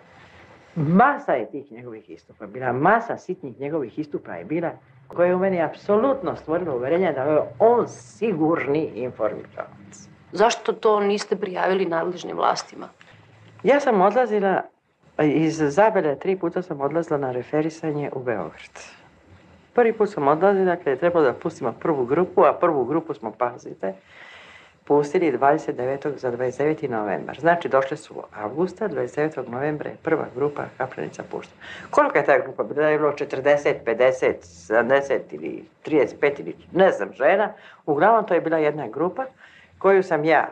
Masa je tih njegovih istupa bila, masa sitnih njegovih istupa je bila koja je u meni apsolutno stvorila uverenje da je on sigurni informičavac. Zašto to niste prijavili nadležnim vlastima? Ja sam odlazila iz Zabele, tri puta sam odlazila na referisanje u Beograd. Prvi put sam odlazila kada je trebalo da pustimo prvu grupu, a prvu grupu smo, pazite, pustili 29. za 29. novembar. Znači, došle su avgusta, 29. novembra je prva grupa Kaprenica puštena. Koliko je ta grupa bila? Da je bilo 40, 50, 70 ili 35 ili ne znam žena. Uglavnom, to je bila jedna grupa koju sam ja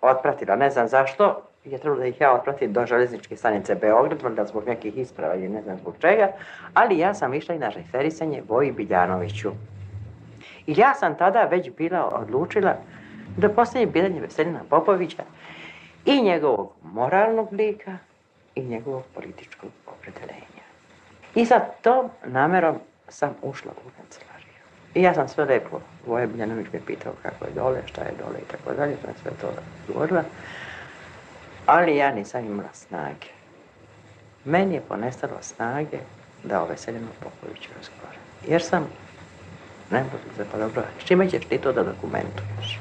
otpratila. Ne znam zašto, je trebalo da ih ja otpratim do železničke stanice Beograd, valjda zbog nekih isprava ili ne znam zbog čega, ali ja sam išla i na referisanje Voji Biljanoviću. I ja sam tada već bila odlučila da postavljam pitanje Veselina Popovića i njegovog moralnog lika i njegovog političkog opredeljenja. I sa tom namerom sam ušla u kancelariju. I ja sam sve rekla. Voje Biljanović me pitao kako je dole, šta je dole i tako dalje. Sam sve to govorila. Ali ja nisam imala snage. Meni je ponestalo snage da o Veselinu Popoviću razgovaram. Jer sam ne budu da se pa dobro, s čime ćeš ti to da dokumentuješ?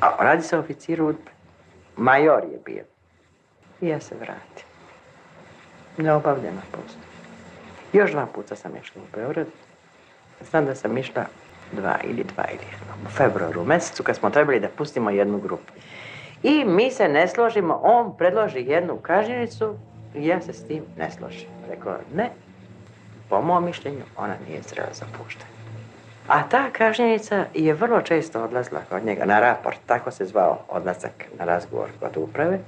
A radi se oficiru, major je bio. I ja se vratim. Neobavljena posla. Još dva puta sam išla u Beograd. Znam da sam išla dva ili dva ili jedno. U februaru, u mesecu kad smo trebali da pustimo jednu grupu. I mi se ne složimo, on predloži jednu kažnjenicu i ja se s tim ne složim. Rekao, ne, po mom mišljenju ona nije zrela za puštanje. A ta kažnjenica je vrlo često odlazila kod njega na raport, tako se zvao odlazak na razgovor kod uprave.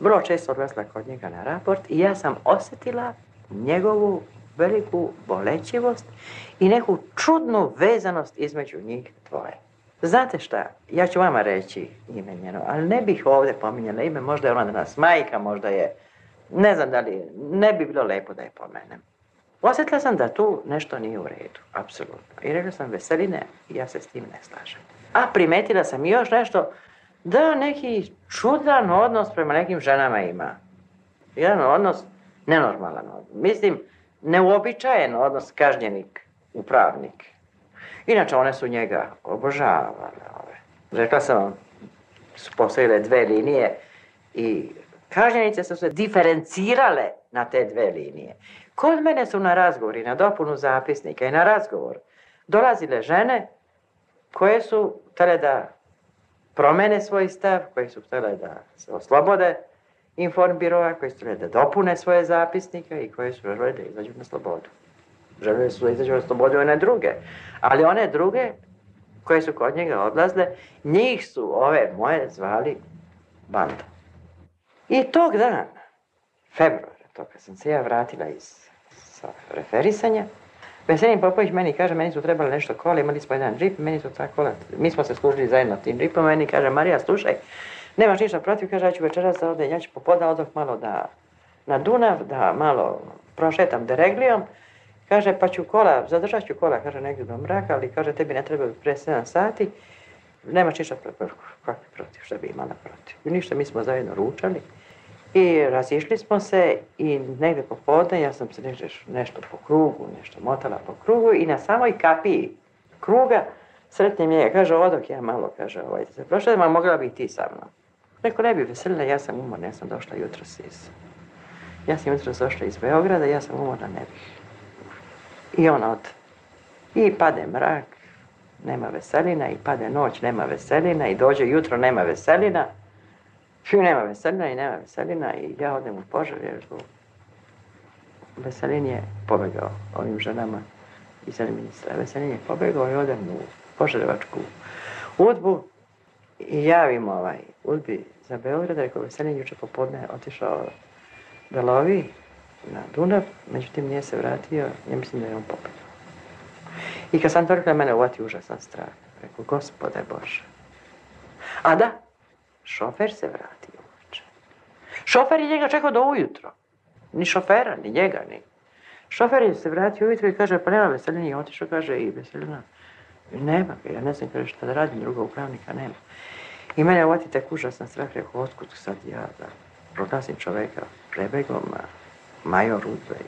Vrlo često odlazila kod njega na raport i ja sam osetila njegovu veliku bolećivost i neku čudnu vezanost između njih dvoje. Znate šta, ja ću vama reći ime njeno, ali ne bih ovde pominjala ime, možda je ona danas majka, možda je, ne znam da li ne bi bilo lepo da je pomenem. Osjetila sam da tu nešto nije u redu, apsolutno. I rekla sam, veseline, ja se s tim ne slažem. A primetila sam još nešto, da neki čudan odnos prema nekim ženama ima. Jedan odnos, nenormalan odnos. Mislim, neuobičajen odnos kažnjenik, upravnik. Inače, one su njega obožavale. Ove. Rekla sam vam, su postojile dve linije i kažnjenice su se diferencirale na te dve linije. Kod mene su na razgovor i na dopunu zapisnika i na razgovor dolazile žene koje su tele da promene svoj stav, koje su tele da se oslobode inform koje su tele da dopune svoje zapisnike i koje su žele da izađu na slobodu. Žele su da izađu na slobodu one druge. Ali one druge koje su kod njega odlazle, njih su ove moje zvali banda. I tog dana, februara, to kad sam se ja vratila iz sredstva referisanja. Veselin Popović meni kaže, meni su trebali nešto kola, imali smo jedan džip, meni su ta kola, mi smo se služili zajedno tim džipom, meni kaže, Marija, slušaj, nemaš ništa protiv, kaže, ja ću večeras da odem, ja ću popoda da odoh malo da, na Dunav, da malo prošetam dereglijom, kaže, pa ću kola, zadržat ću kola, kaže, negdje do mraka, ali kaže, tebi ne treba pre 7 sati, nemaš ništa protiv, kakvi protiv, što bi imala protiv. I ništa, mi smo zajedno ručali, I razišli smo se i negde popodne ja sam se negdje nešto po krugu, nešto motala po krugu i na samoj kapiji kruga sretnim je, kaže, odok ja malo, kaže, ovaj, da se prošla, ma mogla bi ti sa mnom. Rekao, ne bi veselila, ja sam umorna, ja sam došla jutros iz... Ja sam jutros došla iz Beograda, ja sam umorna, ne bih. I ona od... I pade mrak, nema veselina, i pade noć, nema veselina, i dođe jutro, nema veselina. Čuj, nema veselina i nema veselina i ja odem u požar jer Veselin je pobegao ovim ženama iz ministra. Veselin je pobegao i odem u požarevačku udbu i javim ovaj udbi za Beograd. Rekao, Veselin juče popodne otišao da lovi na Dunav, međutim nije se vratio, ja mislim da je on pobegao. I kad sam to rekla, mene uvati užasan strah. Rekao, gospode Bože. A da, Šofer se vratio uveče. Šofer je njega čekao do ujutro. Ni šofera, ni njega, ni... Šofer je se vratio ujutro i kaže, pa nema veselina. Je otišao, kaže, i veselina. Nema ga, ja ne znam, kaže, šta da radim, drugog upravnika nema. I mene ovati tak užasan strah, rekao, otkud sad ja da proglasim čoveka prebegom, major Udvej.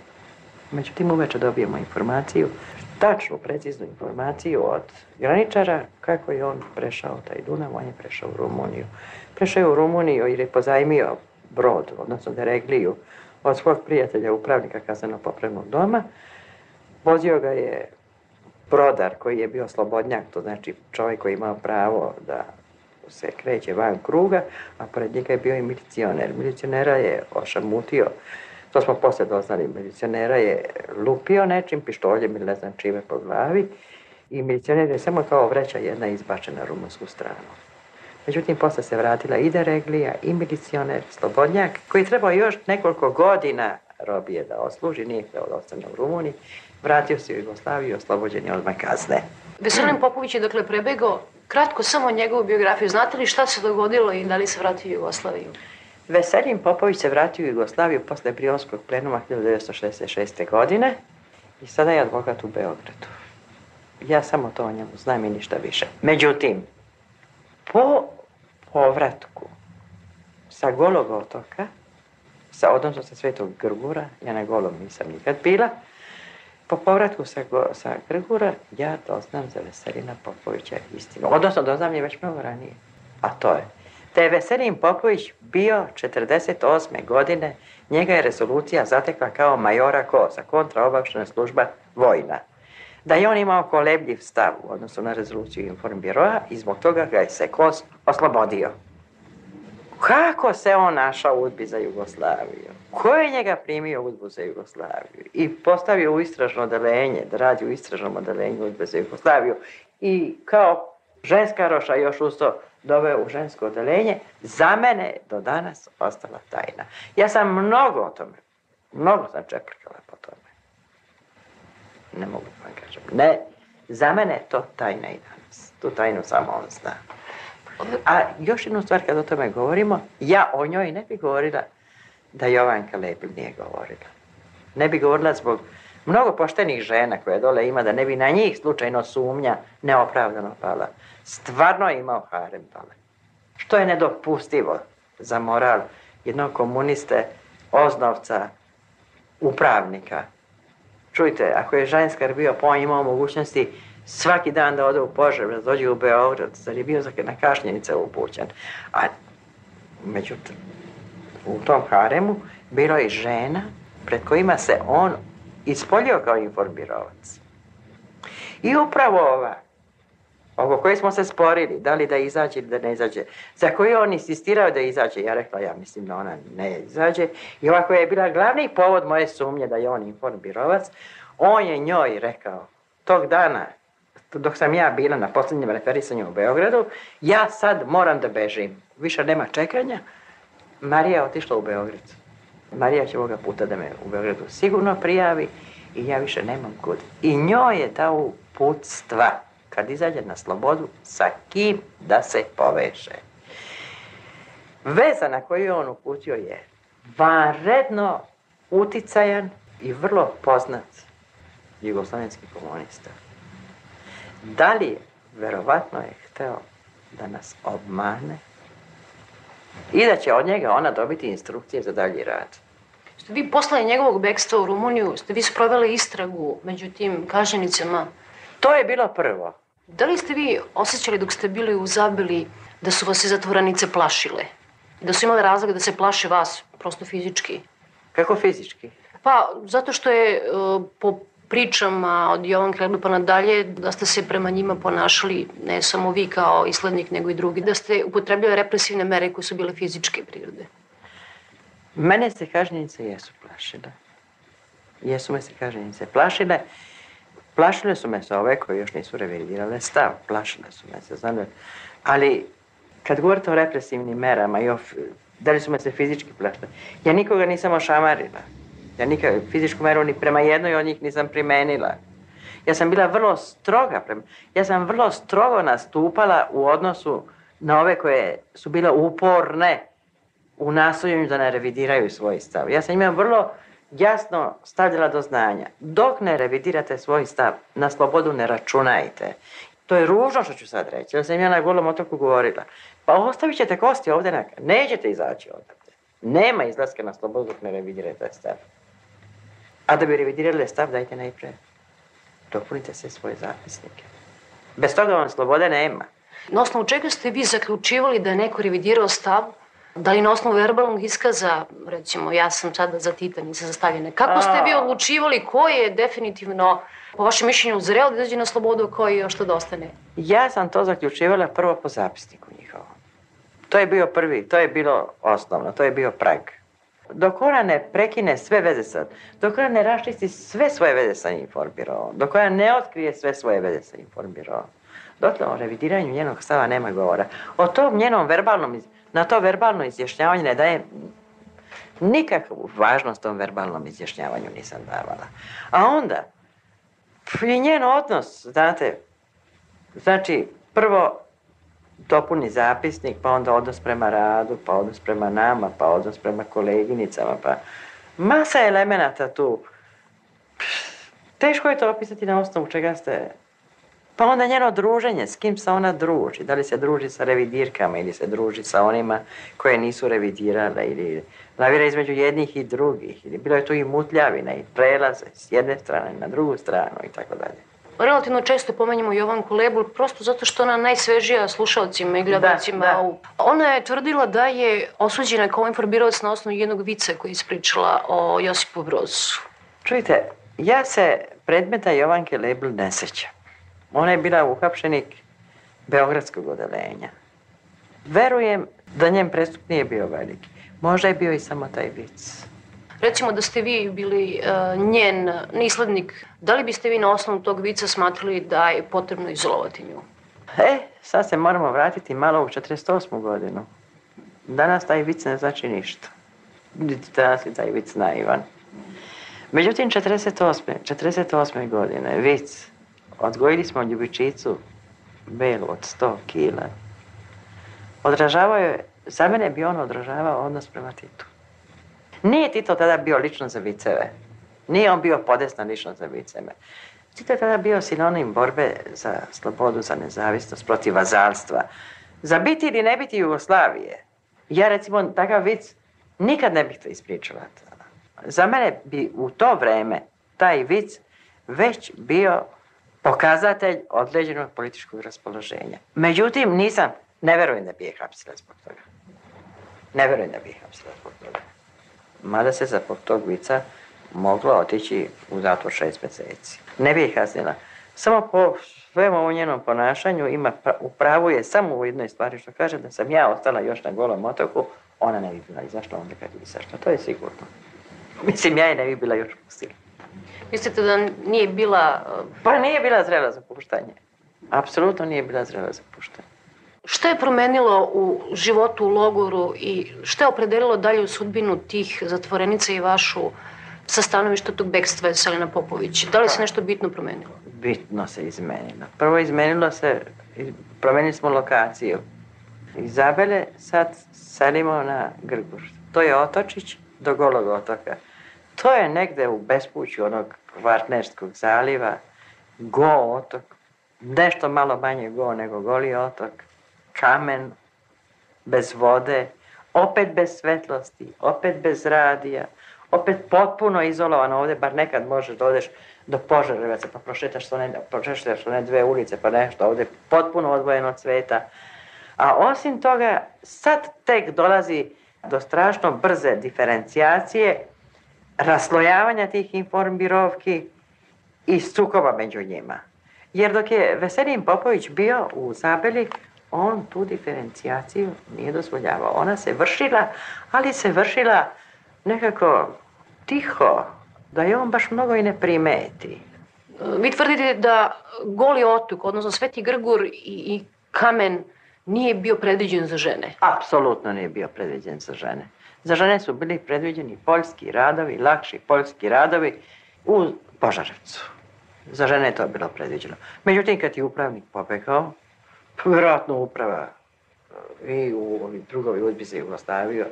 Međutim, uveče dobijemo informaciju, tačnu, preciznu informaciju od graničara kako je on prešao taj Dunav, on je prešao u Rumuniju. Prešao je u Rumuniju jer je pozajmio brod, odnosno deregliju, od svog prijatelja, upravnika kazneno-popravnog doma. Vozio ga je brodar koji je bio slobodnjak, to znači čovjek koji imao pravo da se kreće van kruga, a pored njega je bio i milicioner. Milicionera je ošamutio To smo posle doznali. Milicionera je lupio nečim, pištoljem ili ne znam čime po glavi i milicioner je samo kao vreća jedna izbačena rumunsku stranu. Međutim, posle se vratila i Dereglija i milicioner Slobodnjak, koji je trebao još nekoliko godina robije da osluži, nije htio da ostane u Rumuniji. Vratio se u Jugoslaviju i oslobođen je odmah kazne. Veselin Popović je dakle prebegao. Kratko samo njegovu biografiju. Znate li šta se dogodilo i da li se vratio u Jugoslaviju? Veselin Popović se vratio u Jugoslaviju posle Brionskog plenuma 1966. godine i sada je advokat u Beogradu. Ja samo to o njemu znam i ništa više. Međutim, po povratku sa Golog otoka, sa, odnosno sa Svetog Grgura, ja na Golom nisam nikad bila, po povratku sa, sa Grgura ja doznam za Veselina Popovića istinu. Odnosno, doznam je već mnogo ranije. A to je te Veselin Popović bio 48. godine, njega je rezolucija zatekla kao majora Koza, kontraobavšena služba vojna. Da je on imao kolebljiv stav u odnosu na rezoluciju informbiroa i zbog toga ga je se Koz oslobodio. Kako se on našao u udbi za Jugoslaviju? Ko je njega primio udbu za Jugoslaviju? I postavio u istražno odelenje, da radi u istražnom odelenju udbe za Jugoslaviju. I kao ženska roša još usto doveo u žensko odeljenje, za mene je do danas ostala tajna. Ja sam mnogo o tome, mnogo sam čeplikala po tome. Ne mogu da vam kažem. Ne, za mene je to tajna i danas. Tu tajnu samo on zna. A još jednu stvar kad o tome govorimo, ja o njoj ne bi govorila da Jovanka Lepil nije govorila. Ne bi govorila zbog Mnogo poštenih žena koje dole ima da ne bi na njih slučajno sumnja neopravdano pala. Stvarno je imao harem pale. Što je nedopustivo za moral jednog komuniste, oznovca, upravnika. Čujte, ako je Žanjskar bio po imao mogućnosti svaki dan da ode u Požar, da dođe u Beograd, zar je bio na kašnjenice upućen. A međutim, u tom haremu bilo je žena pred kojima se on ispoljio kao informirovac. I upravo ova, ovo koje smo se sporili, da li da izađe ili da ne izađe, za koju on insistirao da izađe, ja rekla, ja mislim da ona ne izađe, i ovako je bila glavni povod moje sumnje da je on informirovac, on je njoj rekao, tog dana, dok sam ja bila na posljednjem referisanju u Beogradu, ja sad moram da bežim. Više nema čekanja. Marija je otišla u Beograd. Marija će ovoga puta da me u Beogradu sigurno prijavi i ja više nemam kod. I njoj je ta uputstva kad izađe na slobodu sa kim da se poveže. Veza na koju je on uputio je vanredno uticajan i vrlo poznat jugoslovenski komunista. Da li je, verovatno je hteo da nas obmane i da će od njega ona dobiti instrukcije za dalji rad. Ste vi posle njegovog bekstva u Rumuniju, ste vi sproveli istragu među tim kaženicama? To je bilo prvo. Da li ste vi osjećali dok ste bili u Zabeli da su vas i zatvoranice plašile? Da su imale razlog da se plaše vas, prosto fizički? Kako fizički? Pa, zato što je uh, po pričama od Jovan Krebla pa nadalje, da ste se prema njima ponašali, ne samo vi kao islednik, nego i drugi, da ste upotrebljali represivne mere koje su bile fizičke prirode? Mene se kažnjenice jesu plašile. Jesu me se kažnjenice plašile. Plašile su me sa ove koje još nisu revidirale stav. Plašile su me se, znam Ali kad govorite o represivnim merama i o, da li su me se fizički plašile, ja nikoga nisam ošamarila. Ja nikad fizičku meru ni prema jednoj od njih nisam primenila. Ja sam bila vrlo stroga prema... Ja sam vrlo strogo nastupala u odnosu na ove koje su bile uporne u nastojanju da ne revidiraju svoj stav. Ja sam njima vrlo jasno stavljala do znanja. Dok ne revidirate svoj stav, na slobodu ne računajte. To je ružno što ću sad reći, jer sam ja na golom otoku govorila. Pa ostavit ćete kosti ovde, ovdje, nećete izaći odavde. Nema izlaska na slobodu dok ne revidirate stav a da bi revidirali stav, dajte najpre dopunite se svoje zapisnike. Bez toga vam slobode nema. Na osnovu čega ste vi zaključivali da je neko revidirao stav? Da li na osnovu verbalnog iskaza, recimo ja sam sada za Tita, nisam za Staljina, kako ste vi odlučivali ko je definitivno, po vašem mišljenju, zreo da dođe na slobodu, koji još to da ostane? Ja sam to zaključivala prvo po zapisniku njihovom. To je bio prvi, to je bilo osnovno, to je bio prag dok ona ne prekine sve veze sa, dok ona ne raščisti sve svoje veze sa informirao, dok ona ne otkrije sve svoje veze sa informirao, dotle o revidiranju njenog stava nema govora. O tom njenom verbalnom, na to verbalno izjašnjavanje ne daje nikakvu važnost tom verbalnom izjašnjavanju nisam davala. A onda, i njen odnos, znate, znači, prvo dopuni zapisnik, pa onda odnos prema radu, pa odnos prema nama, pa odnos prema koleginicama, pa masa elemenata tu. Teško je to opisati na osnovu čega ste... Pa onda njeno druženje, s kim se ona druži. Da li se druži sa revidirkama ili se druži sa onima koje nisu revidirale ili lavira između jednih i drugih. Ili bilo je tu i mutljavina i prelaze s jedne strane na drugu stranu i tako dalje relativno često pomenjamo Jovanku Lebul, prosto zato što ona najsvežija slušalcima i da, gledalcima. Da, da. Ona je tvrdila da je osuđena kao informirac na osnovu jednog vice koji je ispričala o Josipu Brozu. Čujte, ja se predmeta Jovanke Lebl ne sećam. Ona je bila uhapšenik Beogradskog odelenja. Verujem da njen prestup nije bio veliki. Možda je bio i samo taj vic. Recimo da ste vi bili uh, njen nislednik, da li biste vi na osnovu tog vica smatrali da je potrebno izolovati nju? E, sad se moramo vratiti malo u 48. godinu. Danas taj vic ne znači ništa. Danas je taj vic naivan. Međutim, 48. 48. godine, vic, odgojili smo ljubičicu belu od 100 kila. Odražavao je, za mene bi on odražavao odnos prema Titu. Nije Tito tada bio lično za viceve. Nije on bio podesna lično za viceve. Tito je tada bio sinonim borbe za slobodu, za nezavisnost, protiv vazalstva. Za biti ili ne biti Jugoslavije. Ja recimo takav vic nikad ne bih to ispričala. Za mene bi u to vreme taj vic već bio pokazatelj određenog političkog raspoloženja. Međutim, nisam, ne verujem da bi je hapsila zbog toga. Ne verujem da bi je hapsila zbog toga mada se za tog vica mogla otići u zatvor šest meseci. Ne bi je kaznila. Samo po svemu u njenom ponašanju ima, upravo je samo u jednoj stvari što kaže da sam ja ostala još na golom otoku, ona ne bi bila izašla onda kad bi izašla. To je sigurno. Mislim, ja je ne bi bila još pustila. Mislite da nije bila... Pa nije bila zrela za puštanje. Apsolutno nije bila zrela za puštanje. Šta je promenilo u životu u logoru i šta je opredelilo dalje sudbinu tih zatvorenica i vašu sa stanovišta tog bekstva Selena Popović? Da li se pa, nešto bitno promenilo? Bitno se izmenilo. Prvo izmenilo se, promenili smo lokaciju. Izabele sad selimo na Grgur. To je otočić do Golog otoka. To je negde u bespuću onog Varnerskog zaliva, go otok, nešto malo manje go nego Goli otok kamen bez vode, opet bez svetlosti, opet bez radija, opet potpuno izolovano ovde, bar nekad možeš da odeš do Požarevaca, pa prošetaš one, prošetaš one dve ulice, pa nešto ovde, potpuno odvojeno od sveta. A osim toga, sad tek dolazi do strašno brze diferencijacije, raslojavanja tih informbirovki i sukoba među njima. Jer dok je Veselin Popović bio u Zabeli, on tu diferencijaciju nije dozvoljavao. Ona se vršila, ali se vršila nekako tiho, da je on baš mnogo i ne primeti. Vi tvrdite da goli otuk, odnosno Sveti Grgur i, i kamen nije bio predviđen za žene? Apsolutno nije bio predviđen za žene. Za žene su bili predviđeni poljski radovi, lakši poljski radovi u Požarevcu. Za žene je to bilo predviđeno. Međutim, kad je upravnik pobegao, Pa vjerojatno uprava e, i u ovi drugovi udbi se nastavio.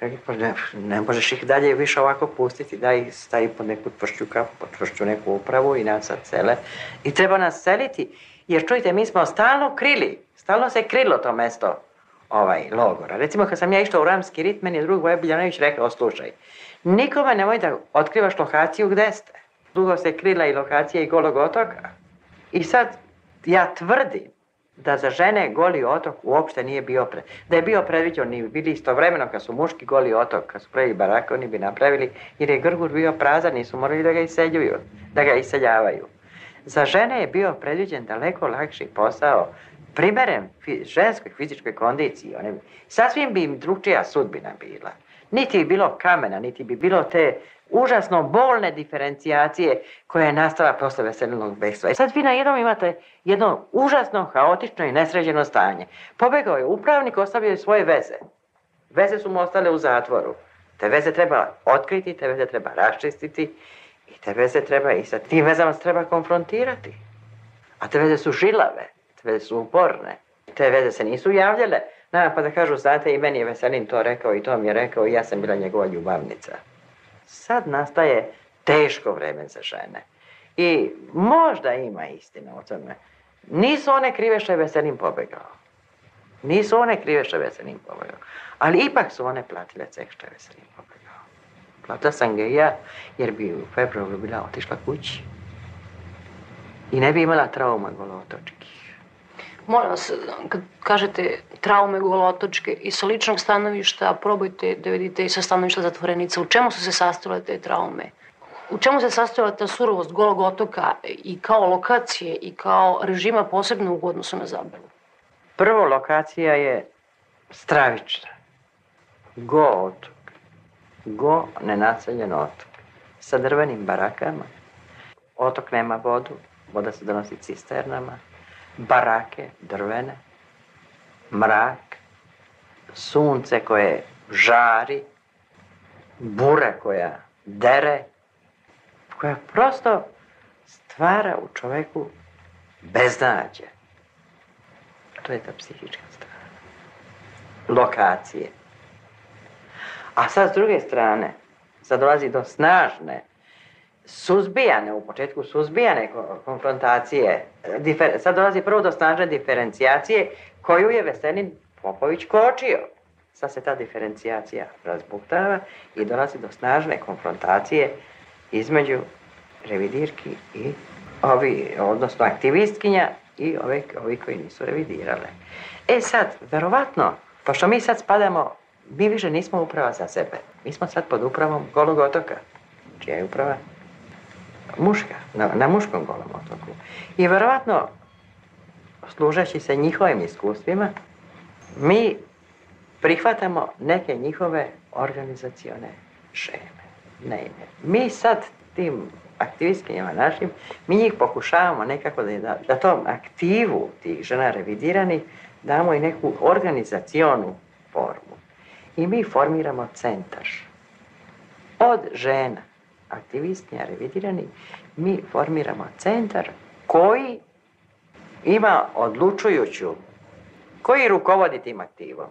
Rekli, pa ne, ne, možeš ih dalje više ovako pustiti, daj ih stavi pod neku tvršću kapu, pod tvršću neku upravu i nas sad cele. I treba nas seliti, jer čujte, mi smo stalno krili, stalno se krilo to mesto ovaj, logora. Recimo, kad sam ja išla u Ramski rit, meni je drug Voja Biljanović rekao, slušaj, nikome nemoj da otkrivaš lokaciju gde ste. Dugo se krila i lokacija i golog otoka. I sad ja tvrdim da za žene goli otok uopšte nije bio pre... Da je bio predviđen, oni bili istovremeno kad su muški goli otok, kad su pravili barake, oni bi napravili, jer je Grgur bio prazan, nisu morali da ga iseljuju, da ga iseljavaju. Za žene je bio predviđen daleko lakši posao, primeren fi, ženskoj fizičkoj kondiciji. One, sasvim bi im drugčija sudbina bila. Niti bi bilo kamena, niti bi bilo te užasno bolne diferencijacije koja je nastala posle veselinog bekstva. I sad vi na jednom imate jedno užasno haotično i nesređeno stanje. Pobegao je upravnik, ostavio je svoje veze. Veze su mu ostale u zatvoru. Te veze treba otkriti, te veze treba raščistiti i te veze treba i sa tim vezama se treba konfrontirati. A te veze su žilave, te veze su uporne. Te veze se nisu javljale. Na, pa da kažu, znate, i meni je Veselin to rekao i to mi je rekao i ja sam bila njegova ljubavnica sad nastaje teško vreme za žene. I možda ima istina o tome. Nisu one krive što je veselim pobegao. Nisu one krive što je Veselin pobegao. Ali ipak su one platile ceh što je veselim pobegao. Plata sam ga ja, jer bi u februaru bila otišla kući. I ne bi imala trauma golotočki. Molim vas, kad kažete traume golotočke i sa ličnog stanovišta, probajte da vidite i sa stanovišta zatvorenica. U čemu su se sastojale te traume? U čemu se sastojala ta surovost golog otoka i kao lokacije i kao režima posebno u odnosu na zabavu? Prvo, lokacija je stravična. Go otok. Go nenaseljen otok. Sa drvenim barakama. Otok nema vodu, voda se donosi cisternama barake drvene, mrak, sunce koje žari, bura koja dere, koja prosto stvara u čoveku beznađe. To je ta psihička strana. Lokacije. A sad s druge strane, sad dolazi do snažne suzbijane, u početku suzbijane konfrontacije, difer, sad dolazi prvo do snažne diferencijacije koju je Veselin Popović kočio. Sad se ta diferencijacija razbuktava i dolazi do snažne konfrontacije između revidirki i ovi, odnosno aktivistkinja i ove, ovi koji nisu revidirale. E sad, verovatno, pošto mi sad spadamo, mi više nismo uprava za sebe. Mi smo sad pod upravom Golog otoka. Čija je uprava? muška, na, na muškom golom otoku. I verovatno, služeći se njihovim iskustvima, mi prihvatamo neke njihove organizacione šeme. Naime, mi sad tim aktivistkinjama našim, mi njih pokušavamo nekako da, da, da tom aktivu tih žena revidirani damo i neku organizacionu formu. I mi formiramo centar od žena aktivistkinja revidirani, mi formiramo centar koji ima odlučujuću, koji rukovodi tim aktivom,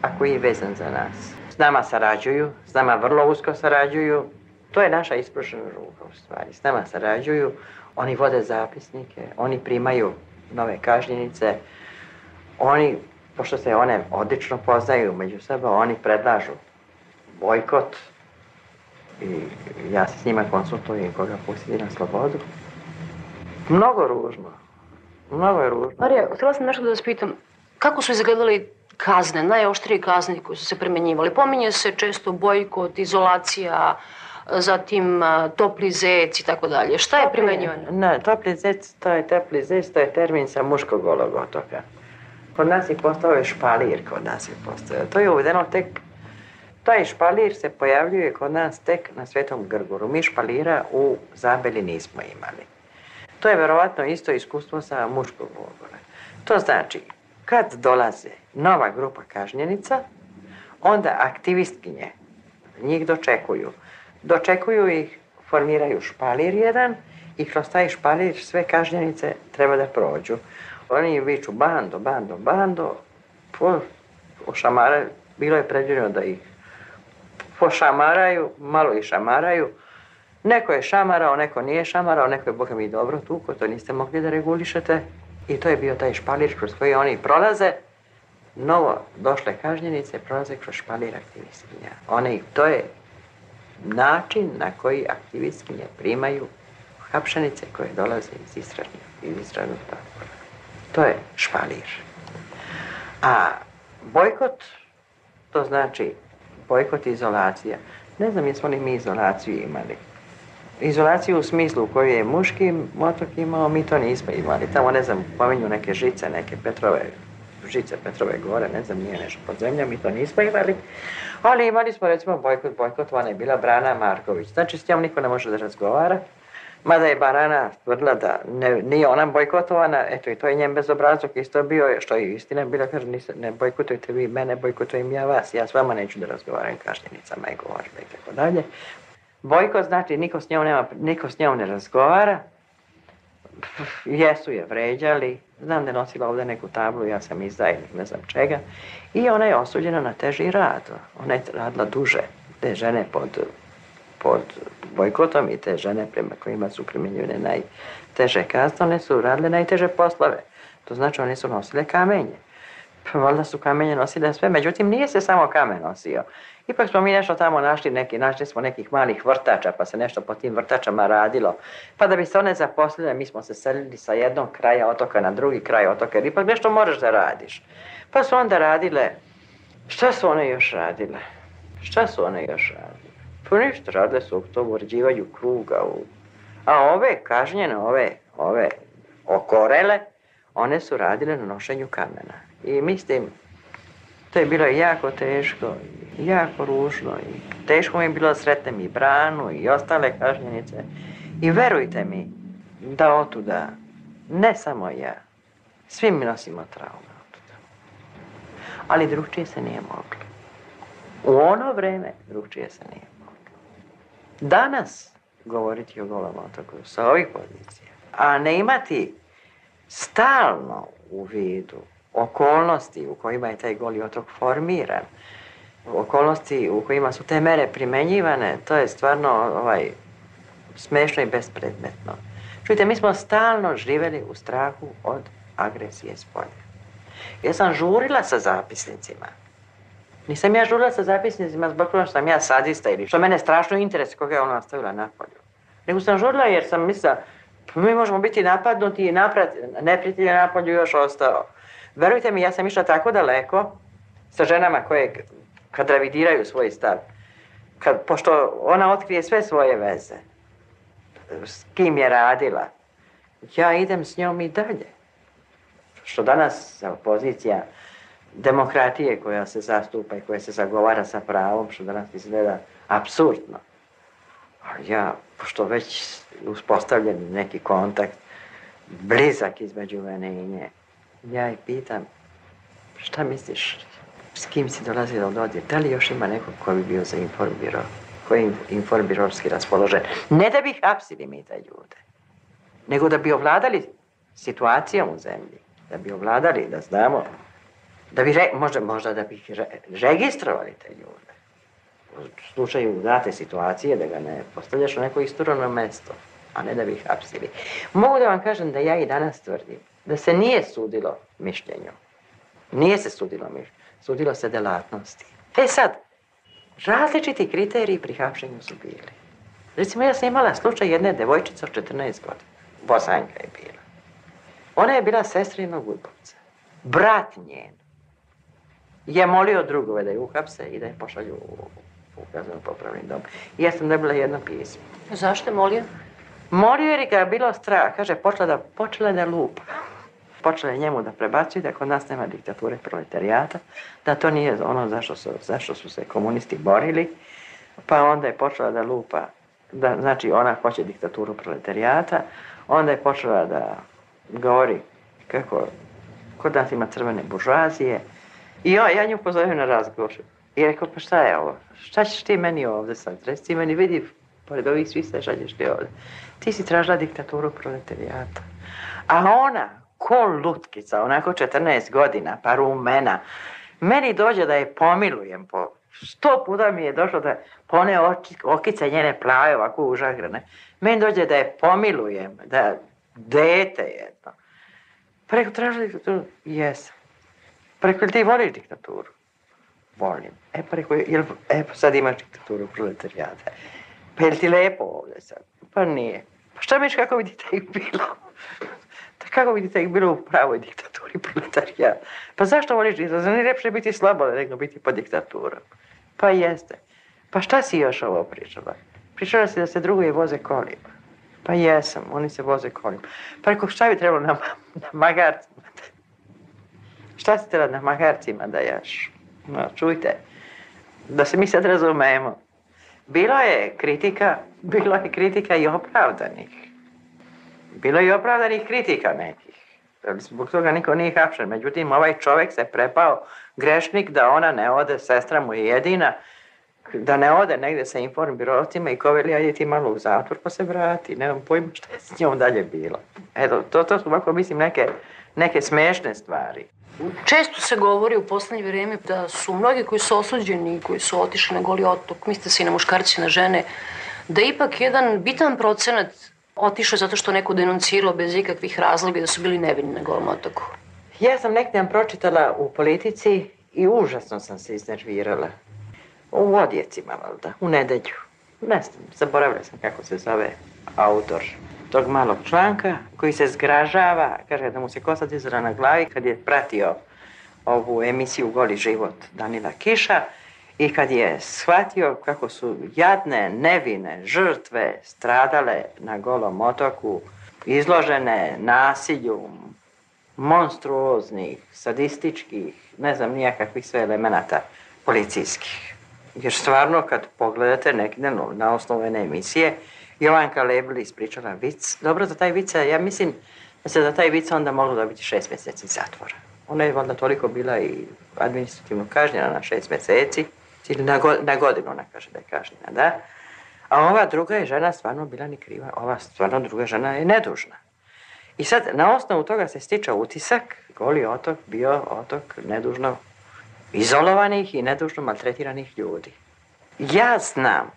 a koji je vezan za nas. S nama sarađuju, s nama vrlo usko sarađuju, to je naša isprušena ruka u stvari. S nama sarađuju, oni vode zapisnike, oni primaju nove kažnjenice, oni, pošto se one odlično poznaju među sobom, oni predlažu bojkot, i ja se s njima konsultujem koga pustiti na slobodu. Mnogo ružno. Mnogo je ružno. Marija, htjela sam nešto da vas pitam. Kako su izgledali kazne, najoštrije kazne koje su se primjenjivali? Pominje se često bojkot, izolacija, zatim topli zec i tako dalje. Šta je primenjivano? Ne, topli zec, to je topli zec, to je termin sa muškog golog otoka. Kod nas je postao je špalir, kod nas je postao. To je uvedeno tek Taj špalir se pojavljuje kod nas tek na Svetom Grguru. Mi špalira u Zabeli nismo imali. To je verovatno isto iskustvo sa muškog logora. To znači, kad dolaze nova grupa kažnjenica, onda aktivistkinje njih dočekuju. Dočekuju ih, formiraju špalir jedan i kroz taj špalir sve kažnjenice treba da prođu. Oni viču bando, bando, bando, po, o bilo je predviđeno da ih pošamaraju, malo i šamaraju. Neko je šamarao, neko nije šamarao, neko je, boga mi, dobro tuko, to niste mogli da regulišete. I to je bio taj špalir kroz koji oni prolaze. Novo došle kažnjenice prolaze kroz špalir aktivistkinja. One, to je način na koji aktivistkinje primaju hapšanice koje dolaze iz istražnog, iz istražnog To je špalir. A bojkot, to znači bojkot i izolacija. Ne znam jesmo li mi izolaciju imali. Izolaciju u smislu u kojoj je muški motok imao, mi to nismo imali. Tamo, ne znam, pominju neke žice, neke Petrove, žice Petrove gore, ne znam, nije nešto pod zemljom, mi to nismo imali. Ali imali smo, recimo, bojkot, bojkot, ona je bila Brana Marković. Znači, s njom niko ne može da razgovara. Mada je Barana tvrdila da ne, nije ona bojkotovana, eto i to je njen bezobrazluk isto bio, što je istina bila, kaže, niste, ne bojkotujte vi mene, bojkotujem ja vas, ja s vama neću da razgovaram kašnjenicama i govorima i tako dalje. Bojkot znači niko s njom, nema, niko s njom ne razgovara, jesu je vređali, znam da je nosila ovde neku tablu, ja sam izdajnik, ne znam čega, i ona je osuđena na teži rad, ona je radila duže, te žene pod pod bojkotom i te žene prema kojima su primjenjivane najteže kazne, one su radile najteže poslove. To znači one su nosile kamenje. Pa valjda su kamenje nosile sve, međutim nije se samo kamen nosio. Ipak smo mi nešto tamo našli, neki, našli smo nekih malih vrtača, pa se nešto po tim vrtačama radilo. Pa da bi se one zaposlile, mi smo se selili sa jednog kraja otoka na drugi kraj otoka, jer ipak nešto moraš da radiš. Pa su onda radile, šta su one još radile? Šta su one još radile? Pa ništa, radile su to uređivanju kruga. U... A ove kažnjene, ove, ove okorele, one su radile na nošenju kamena. I mislim, to je bilo jako teško, jako ružno. I teško mi je bilo sretne mi Branu i ostale kažnjenice. I verujte mi da otuda, ne samo ja, svi mi nosimo traume otuda. Ali drugčije se nije moglo. U ono vreme drugčije se nije danas govoriti o golom otoku sa ovih pozicija, a ne imati stalno u vidu okolnosti u kojima je taj goli otok formiran, okolnosti u kojima su te mere primenjivane, to je stvarno ovaj, smešno i bespredmetno. Čujte, mi smo stalno živeli u strahu od agresije spolja. Ja sam žurila sa zapisnicima. Nisam ja žurila sa zapisnicima zbog toga što sam ja sadista ili što mene strašno interes koga je ona ostavila napolju. Nego sam žurila jer sam mislila pa mi možemo biti napadnuti i naprat, neprijatelj je napolju još ostao. Verujte mi, ja sam išla tako daleko sa ženama koje kad revidiraju svoj stav, kad, pošto ona otkrije sve svoje veze, s kim je radila, ja idem s njom i dalje. Što danas pozicija demokratije koja se zastupa i koja se zagovara sa pravom, što danas izgleda absurdno. Ali ja, pošto već uspostavljen neki kontakt, blizak između mene i nje, ja je pitam, šta misliš, s kim si dolazila od ovdje? Da li još ima nekog koji bi bio za informbiro, koji je informbirovski raspoložen? Ne da bi hapsili mi te ljude, nego da bi ovladali situacijom u zemlji, da bi ovladali, da znamo da bi re, možda, možda da bi re, registrovali te ljude. U slučaju date situacije da ga ne postavljaš u neko isturano mesto, a ne da bi ih hapsili. Mogu da vam kažem da ja i danas tvrdim da se nije sudilo mišljenju. Nije se sudilo mišljenju. Sudilo se delatnosti. E sad, različiti kriteriji pri hapšenju su bili. Recimo, ja sam imala slučaj jedne devojčice od 14 godina. Bosanka je bila. Ona je bila sestra jednog udbovca. Brat njen je molio drugove da je uhapse i da je pošalju u kazneno popravni dom. I ja sam dobila jedno pismo. Zašto je molio? Molio jer ga je bilo strah. Kaže, počela da, počela da lupa. Počela je njemu da prebacuje da kod nas nema diktature proletarijata, da to nije ono zašto su, zašto su se komunisti borili. Pa onda je počela da lupa, da, znači ona hoće diktaturu proletarijata, onda je počela da govori kako kod nas ima crvene buržuazije, I ja, ja nju pozovem na razgovor. I rekao, pa šta je ovo? Šta ćeš ti meni ovde sad? Reci ti meni, vidi, pored ovih svih se šalješ ti ovdje. Ti si tražila diktaturu proletarijata. A ona, ko lutkica, onako 14 godina, pa rumena, meni dođe da je pomilujem po sto puta mi je došlo da pone oči, okice njene plave ovako užahrane. Meni dođe da je pomilujem, da dete jedno. Preko pa tražili tu, jesam. Prekoliti voli diktaturu. Volim. E pa rekao, jel, e pa sad imaš diktaturu proletarijata. Pa jel ti lepo ovdje sad? Pa nije. Pa šta biš kako bi ti tek bilo? Da kako bi ti tek bilo u pravoj diktaturi proletarija? Pa zašto voliš diktaturu? Nije znači, ljepše biti slabo nego biti pod diktaturom. Pa jeste. Pa šta si još ovo pričala? Pričala si da se drugovi voze kolima. Pa jesam, oni se voze kolima. Pa rekao, šta bi trebalo na, na magarcima? Da šta ste na maharcima da jaš? No, čujte, da se mi sad razumemo. Bilo je kritika, bilo je kritika i opravdanih. Bilo je i opravdanih kritika nekih. Zbog toga niko nije hapšen. Međutim, ovaj čovjek se prepao grešnik da ona ne ode, sestra mu je jedina, da ne ode negde sa inform informbirovcima i koveli, ajde ti malo u zatvor pa se vrati. Nemam pojma šta je s njom dalje bilo. Eto, to, to su ovako, mislim, neke, neke smešne stvari. Često se govori u poslednje vreme da su mnogi koji su osuđeni i koji su otišli na goli otok, misle se i na muškarci na žene, da je ipak jedan bitan procenat otišao zato što neko denuncirao bez ikakvih razloga i da su bili nevini na golom otoku. Ja sam nekde vam pročitala u politici i užasno sam se iznervirala. U odjecima, valjda, u nedelju. Ne znam, zaboravila sam kako se zove autor tog malog članka koji se zgražava, kaže da mu se kosa dizala na glavi kad je pratio ovu emisiju Goli život Danila Kiša i kad je shvatio kako su jadne, nevine, žrtve stradale na golom otoku, izložene nasilju, monstruoznih, sadističkih, ne znam nijakakvih sve elemenata policijskih. Jer stvarno kad pogledate neki na osnovu ene emisije, Jovanka Lebl ispričala vic. Dobro, za taj vic, ja mislim da se za taj vic onda moglo dobiti šest meseci zatvora. Ona je valjda toliko bila i administrativno kažnjena na šest meseci, ili na, go, na godinu ona kaže da je kažnjena, da. A ova druga je žena stvarno bila ni kriva, ova stvarno druga žena je nedužna. I sad, na osnovu toga se stiče utisak, Goli otok bio otok nedužno izolovanih i nedužno maltretiranih ljudi. Ja znam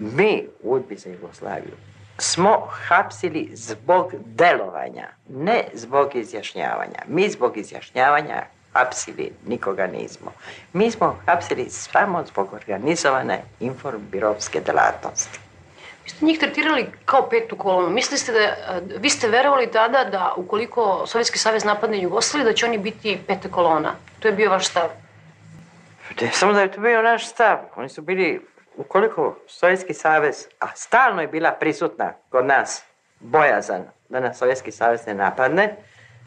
mi udbi za Jugoslaviju smo hapsili zbog delovanja, ne zbog izjašnjavanja. Mi zbog izjašnjavanja hapsili nikoga nismo. Mi smo hapsili samo zbog organizovane informbirovske delatnosti. Vi ste njih tretirali kao petu kolonu. Mislili ste da, vi ste verovali tada da ukoliko Sovjetski savez napadne Jugoslaviju, da će oni biti peta kolona. To je bio vaš stav. Ne, samo da je to bio naš stav. Oni su bili ukoliko Sovjetski savez, a stalno je bila prisutna kod nas bojazan da nas Sovjetski savez ne napadne,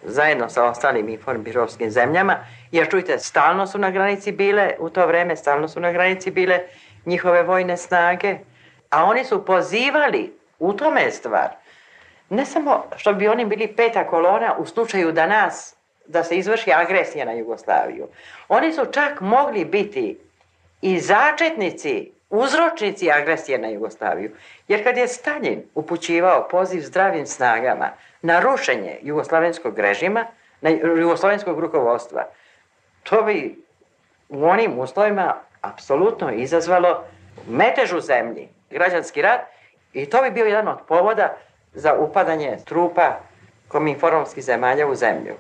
zajedno sa ostalim informbirovskim zemljama, jer čujte, stalno su na granici bile, u to vreme stalno su na granici bile njihove vojne snage, a oni su pozivali, u tome je stvar, ne samo što bi oni bili peta kolona u slučaju da nas, da se izvrši agresija na Jugoslaviju. Oni su čak mogli biti i začetnici uzročnici agresije na Jugoslaviju. Jer kad je Stalin upućivao poziv zdravim snagama na rušenje jugoslavenskog režima, na jugoslavenskog rukovodstva, to bi u onim uslovima apsolutno izazvalo metež u zemlji, građanski rat i to bi bio jedan od povoda za upadanje trupa kominformskih zemalja u zemlju.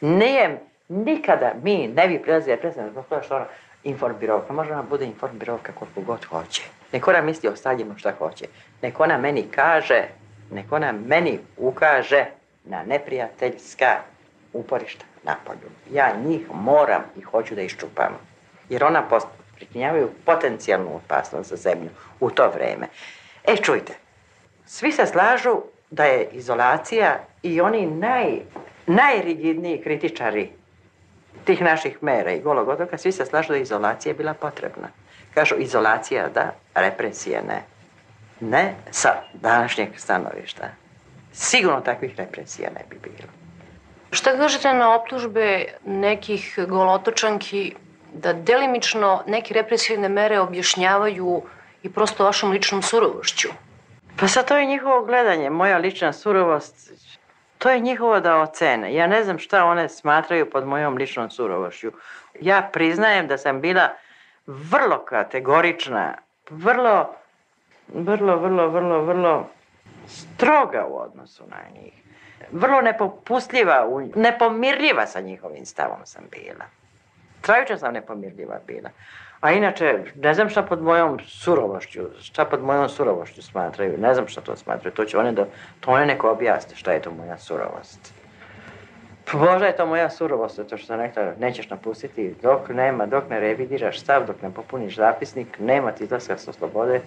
Nije nikada mi ne bi prelazili represivno zbog što ono, informbiro. Pa može ona bude informbiro kako god hoće. Nek ona misli o Staljinu šta hoće. Nek ona meni kaže, nek ona meni ukaže na neprijateljska uporišta na polju. Ja njih moram i hoću da iščupam. Jer ona post pričinjavaju potencijalnu opasnost za zemlju u to vreme. E, čujte, svi se slažu da je izolacija i oni naj, najrigidniji kritičari tih naših mera i golog otoka, svi se slažu da izolacija je bila potrebna. Kažu, izolacija da, represije ne. Ne sa današnjeg stanovišta. Sigurno takvih represija ne bi bilo. Šta kažete na optužbe nekih golotočanki da delimično neke represivne mere objašnjavaju i prosto vašom ličnom surovošću? Pa sad to je njihovo gledanje. Moja lična surovost To je njihovo da ocene. Ja ne znam šta one smatraju pod mojom ličnom surovošću. Ja priznajem da sam bila vrlo kategorična, vrlo, vrlo, vrlo, vrlo, vrlo stroga u odnosu na njih. Vrlo nepopustljiva, nepomirljiva sa njihovim stavom sam bila. Trajučno sam nepomirljiva bila. A inače, ne znam šta pod mojom surovošću, šta pod mojom surovošću smatraju, ne znam šta to smatraju, to će one da, to one neko objasne šta je to moja surovost. Možda je to moja surovost, to što sam rekla, nećeš napustiti dok nema, dok ne revidiraš stav, dok ne popuniš zapisnik, nema ti izlaska sa slobode,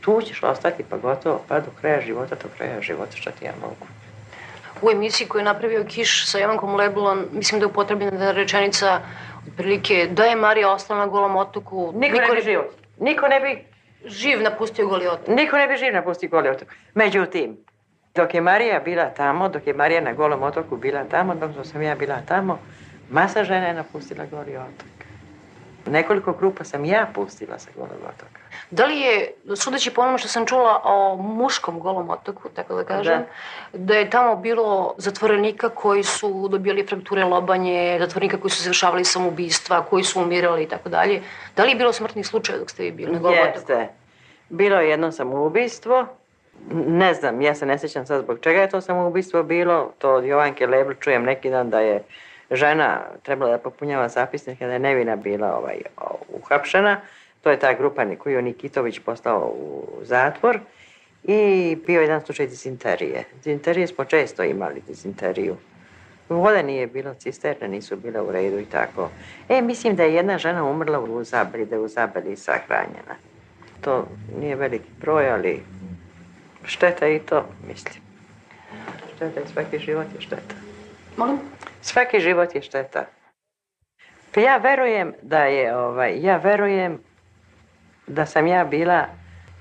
tu ćeš ostati pa gotovo, pa do kraja života, do kraja života, šta ti ja mogu. U emisiji koju je napravio Kiš sa Jovankom Leblon, mislim da je upotrebljena rečenica Prilike, da je Marija ostala na golom otoku... Niko, niko ne bi živ. Niko ne bi... Živ napustio goli otok. Niko ne bi živ napustio goli otok. Međutim, dok je Marija bila tamo, dok je Marija na golom otoku bila tamo, dok sam ja bila tamo, masa žena je napustila goli otok. Nekoliko grupa sam ja pustila sa golog otoka. Da li je, sudeći po onome što sam čula o muškom golom otoku, tako da kažem, da, da je tamo bilo zatvorenika koji su dobili frakture lobanje, zatvorenika koji su završavali samoubistva, koji su umirali i tako dalje. Da li je bilo smrtnih slučaja dok ste vi bili na golom Jeste. otoku? Jeste. Bilo je jedno samoubistvo, ne znam, ja se ne sećam sad zbog čega je to samoubistvo bilo, to od Jovanke Lebl čujem neki dan da je žena trebala da popunjava zapisnik da je nevina bila ovaj, uhapšena, To je ta grupa koju je Nikitović postao u zatvor i bio jedan slučaj dizinterije. Dizinterije smo često imali dizinteriju. Voda nije bilo, cisterne nisu bile u redu i tako. E, mislim da je jedna žena umrla u Zabri, da je u Zabri sahranjena. To nije veliki broj, ali šteta i to, mislim. Šteta i svaki život je šteta. Molim? Svaki život je šteta. Ja verujem da je, ovaj, ja verujem da sam ja bila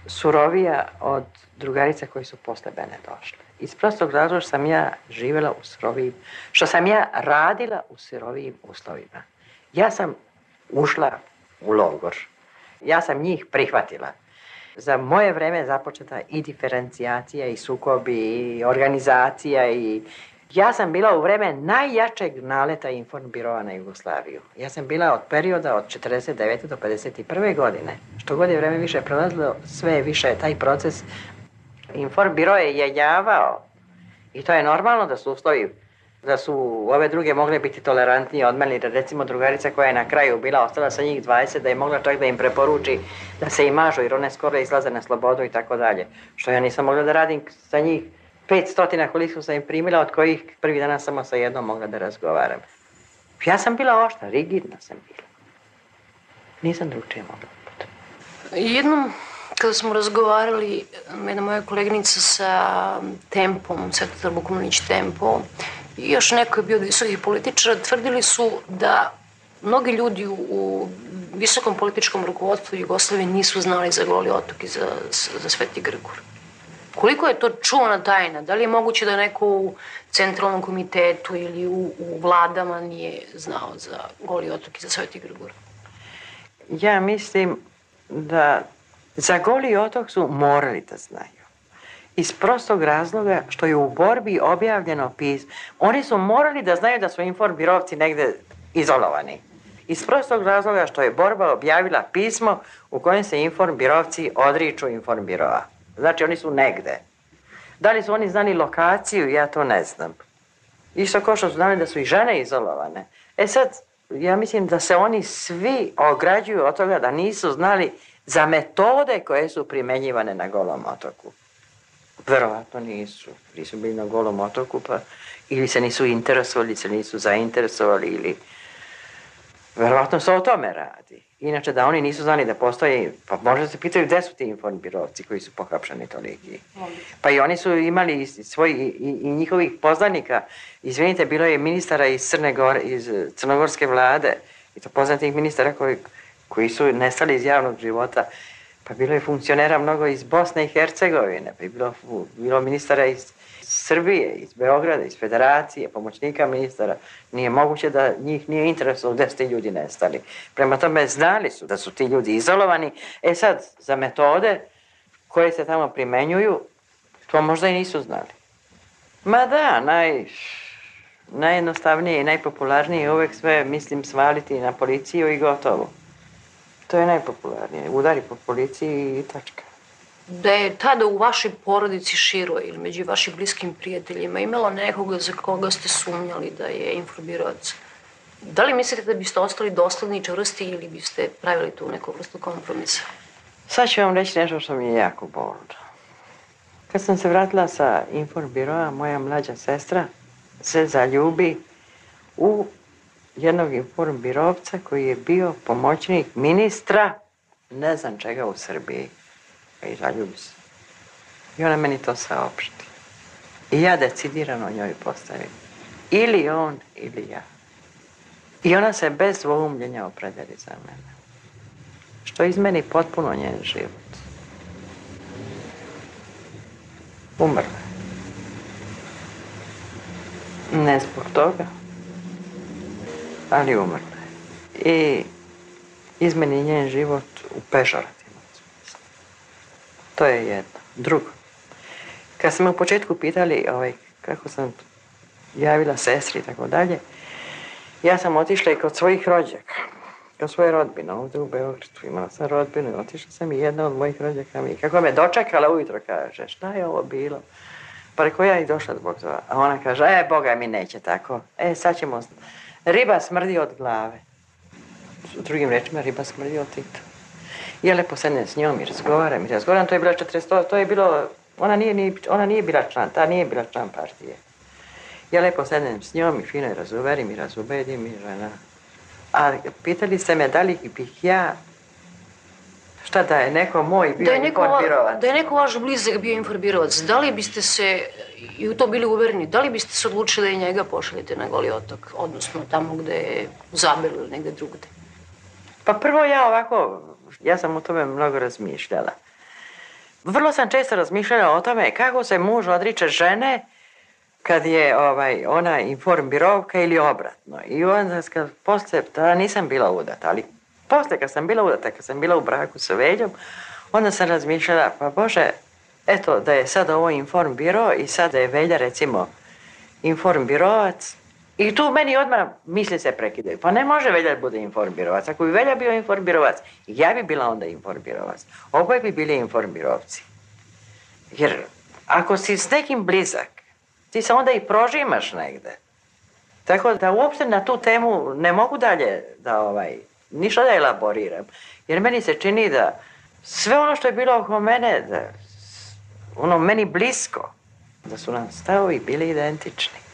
surovija od drugarica koji su posle mene došle. Iz prostog razloga sam ja živela u surovijim, što sam ja radila u surovijim uslovima. Ja sam ušla u logor. Ja sam njih prihvatila. Za moje vreme započeta i diferencijacija, i sukobi, i organizacija, i Ja sam bila u vreme najjačeg naleta informbirova na Jugoslaviju. Ja sam bila od perioda od 49. do 51. godine. Što god je vreme više prolazilo, sve je više taj proces. Informbiro je jenjavao. I to je normalno da su uslovi da su ove druge mogle biti tolerantnije od meni, da recimo drugarica koja je na kraju bila ostala sa njih 20, da je mogla čak da im preporuči da se i mažu, jer one skoro izlaze na slobodu i tako dalje. Što ja nisam mogla da radim sa njih 500 koliko sam im primila, od kojih prvi dana samo sa jednom mogla da razgovaram. Ja sam bila oštra, rigidna sam bila. Nisam drugčije da mogla. Jednom kada smo razgovarali, jedna moja koleginica sa Tempom, sekretar Bukumunić Tempo, i još neko je bio od visokih političara, tvrdili su da mnogi ljudi u visokom političkom rukovodstvu Jugoslavije nisu znali za Goli otok i za, za Sveti Grgur. Koliko je to čuvana tajna? Da li je moguće da neko u centralnom komitetu ili u, u vladama nije znao za goli otok i za Sveti Grgur? Ja mislim da za goli otok su morali da znaju. Iz prostog razloga što je u borbi objavljeno pismo. Oni su morali da znaju da su informbirovci negde izolovani. Iz prostog razloga što je borba objavila pismo u kojem se informbirovci odriču informirova. Znači, oni su negde. Da li su oni znali lokaciju, ja to ne znam. Isto kao što su znali da su i žene izolovane. E sad, ja mislim da se oni svi ograđuju od toga da nisu znali za metode koje su primenjivane na Golom otoku. Verovatno nisu. Nisu bili na Golom otoku, pa ili se nisu interesovali, ili se nisu zainteresovali, ili... Verovatno se o tome radi. Inače, da oni nisu znali da postoji, pa možda se pitaju gde su ti informirovci koji su pohapšani toliki. Pa i oni su imali svoj, i, i njihovih poznanika, izvinite, bilo je ministara iz Crne Gore, iz eh, crnogorske vlade, i to poznatih ministara koji, koji su nestali iz javnog života. Pa bilo je funkcionera mnogo iz Bosne i Hercegovine, pa je bilo, bilo ministara iz Srbije, iz Beograda, iz Federacije, pomoćnika ministara, nije moguće da njih nije interesovalo gde su ti ljudi nestali. Prema tome, znali su da su ti ljudi izolovani. E sad, za metode koje se tamo primenjuju, to možda i nisu znali. Ma da, naj, najjednostavnije i najpopularnije je uvek sve, mislim, svaliti na policiju i gotovo. To je najpopularnije. Udari po policiji i tačka da je tada u vašoj porodici široj ili među vašim bliskim prijateljima imalo nekoga za koga ste sumnjali da je informiraoc, da li mislite da biste ostali dosledni čvrsti ili biste pravili tu neku vrstu kompromisa? Sad ću vam reći nešto što mi je jako bolno. Kad sam se vratila sa informbiroa, moja mlađa sestra se zaljubi u jednog informbirovca koji je bio pomoćnik ministra ne znam čega u Srbiji i žaljubi se. I ona meni to saopšti. I ja decidirano njoj postavim. Ili on, ili ja. I ona se bez dvoumljenja opredeli za mene. Što izmeni potpuno njen život. Umrla. Ne zbog toga, ali umrla. I izmeni njen život u pežorat. To je jedno. Drugo, kad smo u početku pitali ovaj, kako sam javila sestri i tako dalje, ja sam otišla i kod svojih rođaka, kod svoje rodbine ovde u Beogradu. Imala sam rodbinu i otišla sam i jedna od mojih rođaka mi. Kako me dočekala ujutro, kaže, šta je ovo bilo? Pa rekao, ja i došla zbog toga. A ona kaže, e, Boga mi neće tako. E, sad ćemo... Riba smrdi od glave. drugim rečima, riba smrdi od tita ja lepo sednem s njom i razgovaram i razgovaram. To je bila 400, to je bilo, ona nije, ni, ona nije bila član, ta nije bila član partije. Ja lepo sednem s njom i fino je razuverim i razubedim i žena. A pitali ste me da li bih ja Šta da je neko moj bio da je neko, informirovac? Da je neko vaš blizak bio informirovac, da li biste se, i u to bili uverni, da li biste se odlučili da i njega pošaljete na Goli otok, odnosno tamo gde je Zabel ili negde drugde? Pa prvo ja ovako Ja sam o tome mnogo razmišljala. Vrlo sam često razmišljala o tome kako se muž odriče žene kad je ovaj, ona inform birovka ili obratno. I onda kad posle, tada nisam bila udata, ali posle kad sam bila udata, kad sam bila u braku sa Veljom, onda sam razmišljala, pa Bože, eto da je sad ovo inform biro i sad da je Velja recimo inform birovac, I tu meni odmah misli se prekidaju. Pa ne može Velja da bude informirovac. Ako bi Velja bio informirovac, ja bi bila onda informirovac. Oboje bi bili informirovci. Jer ako si s nekim blizak, ti se onda i prožimaš negde. Tako da uopšte na tu temu ne mogu dalje da ovaj, ništa da elaboriram. Jer meni se čini da sve ono što je bilo oko mene, da, ono meni blisko, da su nam stavovi bili identični.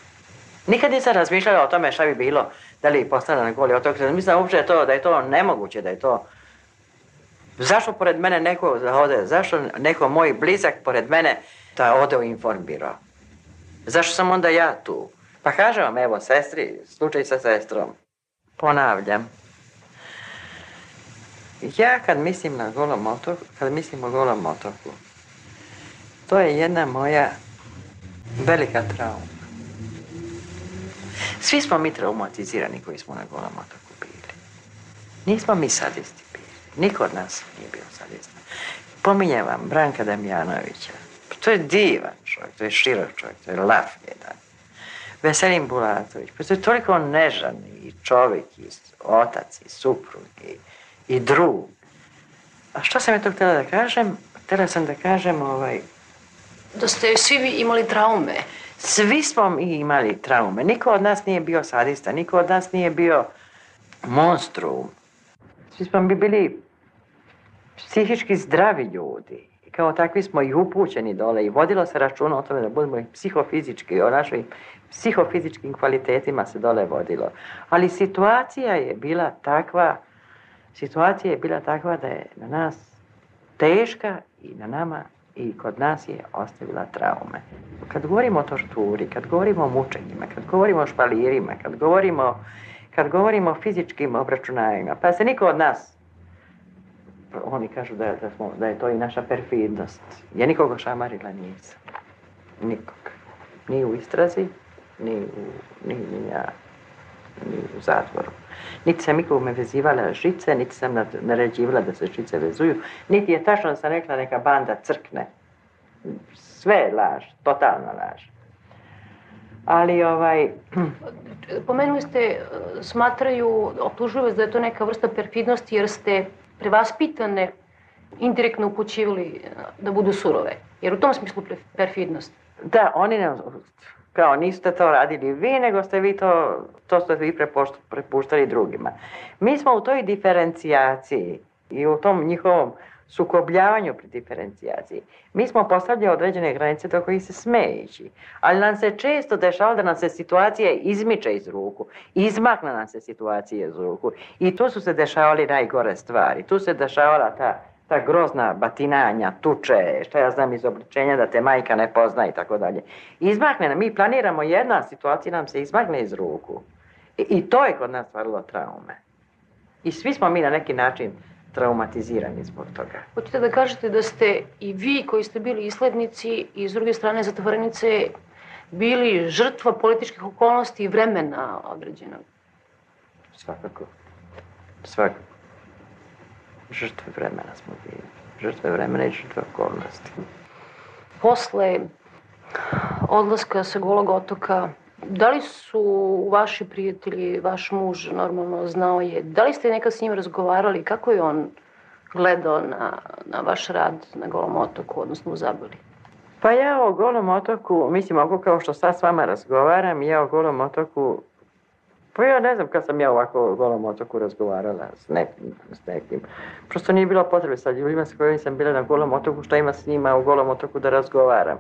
Nikad nisam razmišljala o tome šta bi bilo, da li postane na goli otok. Mislim da uopće to, da je to nemoguće, da je to... Zašto pored mene neko ode, zašto neko moj blizak pored mene da ode u informbiro? Zašto sam onda ja tu? Pa kažem vam, evo, sestri, slučaj sa sestrom. Ponavljam. Ja kad mislim na golom otoku, kad mislim o golom otoku, to je jedna moja velika trauma. Svi smo mi traumatizirani koji smo na Golom otoku bili. Nismo mi sadisti bili. Niko od nas nije bio sadista. Pominjem vam Branka Damjanovića. To je divan čovjek, to je širok čovjek, to je laf jedan. Veselin Bulatović, pa to je toliko nežan i čovjek, i otac, i suprug, i, i drug. A što sam je to htjela da kažem? Htjela sam da kažem ovaj... Da ste svi imali traume. Svi smo imali traume. Niko od nas nije bio sadista, niko od nas nije bio monstrum. Svi smo mi bili psihički zdravi ljudi. I kao takvi smo i upućeni dole i vodilo se računa o tome da budemo i psihofizički, o našim psihofizičkim kvalitetima se dole vodilo. Ali situacija je bila takva, situacija je bila takva da je na nas teška i na nama i kod nas je ostavila traume. Kad govorimo o torturi, kad govorimo o mučenjima, kad govorimo o špalirima, kad govorimo, kad govorimo o fizičkim obračunajima, pa se niko od nas oni kažu da, da, smo, da je to i naša perfidnost. Ja nikoga šamarila nisam. Nikog. Ni u istrazi, ni, u, ni, ni ja u zatvoru. Niti sam nikome vezivala žice, niti sam naređivala da se žice vezuju, niti je tačno da sam rekla neka banda crkne. Sve je laž, totalna laž. Ali ovaj... Pomenuli ste, eh, smatraju, optužuju vas da je to neka vrsta perfidnosti jer ste prevaspitane indirektno upućivali eh, da budu surove. Jer u tom smislu perfidnost. Da, oni ne kao niste to radili vi, nego ste vi to, to ste vi prepuštali drugima. Mi smo u toj diferencijaciji i u tom njihovom sukobljavanju pri diferencijaciji. Mi smo postavili određene granice do kojih se sme ići, ali nam se često dešava da nam se situacija izmiče iz ruku, izmakne nam se situacija iz ruku i tu su se dešavali najgore stvari, tu se dešavala ta ta grozna batinanja, tuče, šta ja znam iz obličenja da te majka ne pozna i tako dalje. Izmakne nam, mi planiramo jedna situacija nam se izmakne iz ruku. I, i to je kod nas stvarilo traume. I svi smo mi na neki način traumatizirani zbog toga. Hoćete da kažete da ste i vi koji ste bili islednici i s druge strane zatvorenice bili žrtva političkih okolnosti i vremena određenog? Svakako. Svakako žrtve vremena smo bili. Žrtve vremena i žrtve okolnosti. Posle odlaska sa Golog otoka, da li su vaši prijatelji, vaš muž, normalno znao je, da li ste nekad s njim razgovarali, kako je on gledao na, na vaš rad na Golom otoku, odnosno u Zabeli? Pa ja o Golom otoku, mislim, ovo kao što sad s vama razgovaram, ja o Golom otoku Pa ja ne znam kad sam ja ovako golom otoku razgovarala s nekim, s nekim. Prosto nije bilo potrebe sa ljudima s kojima sam bila na golom otoku, šta ima s njima u golom otoku da razgovaram.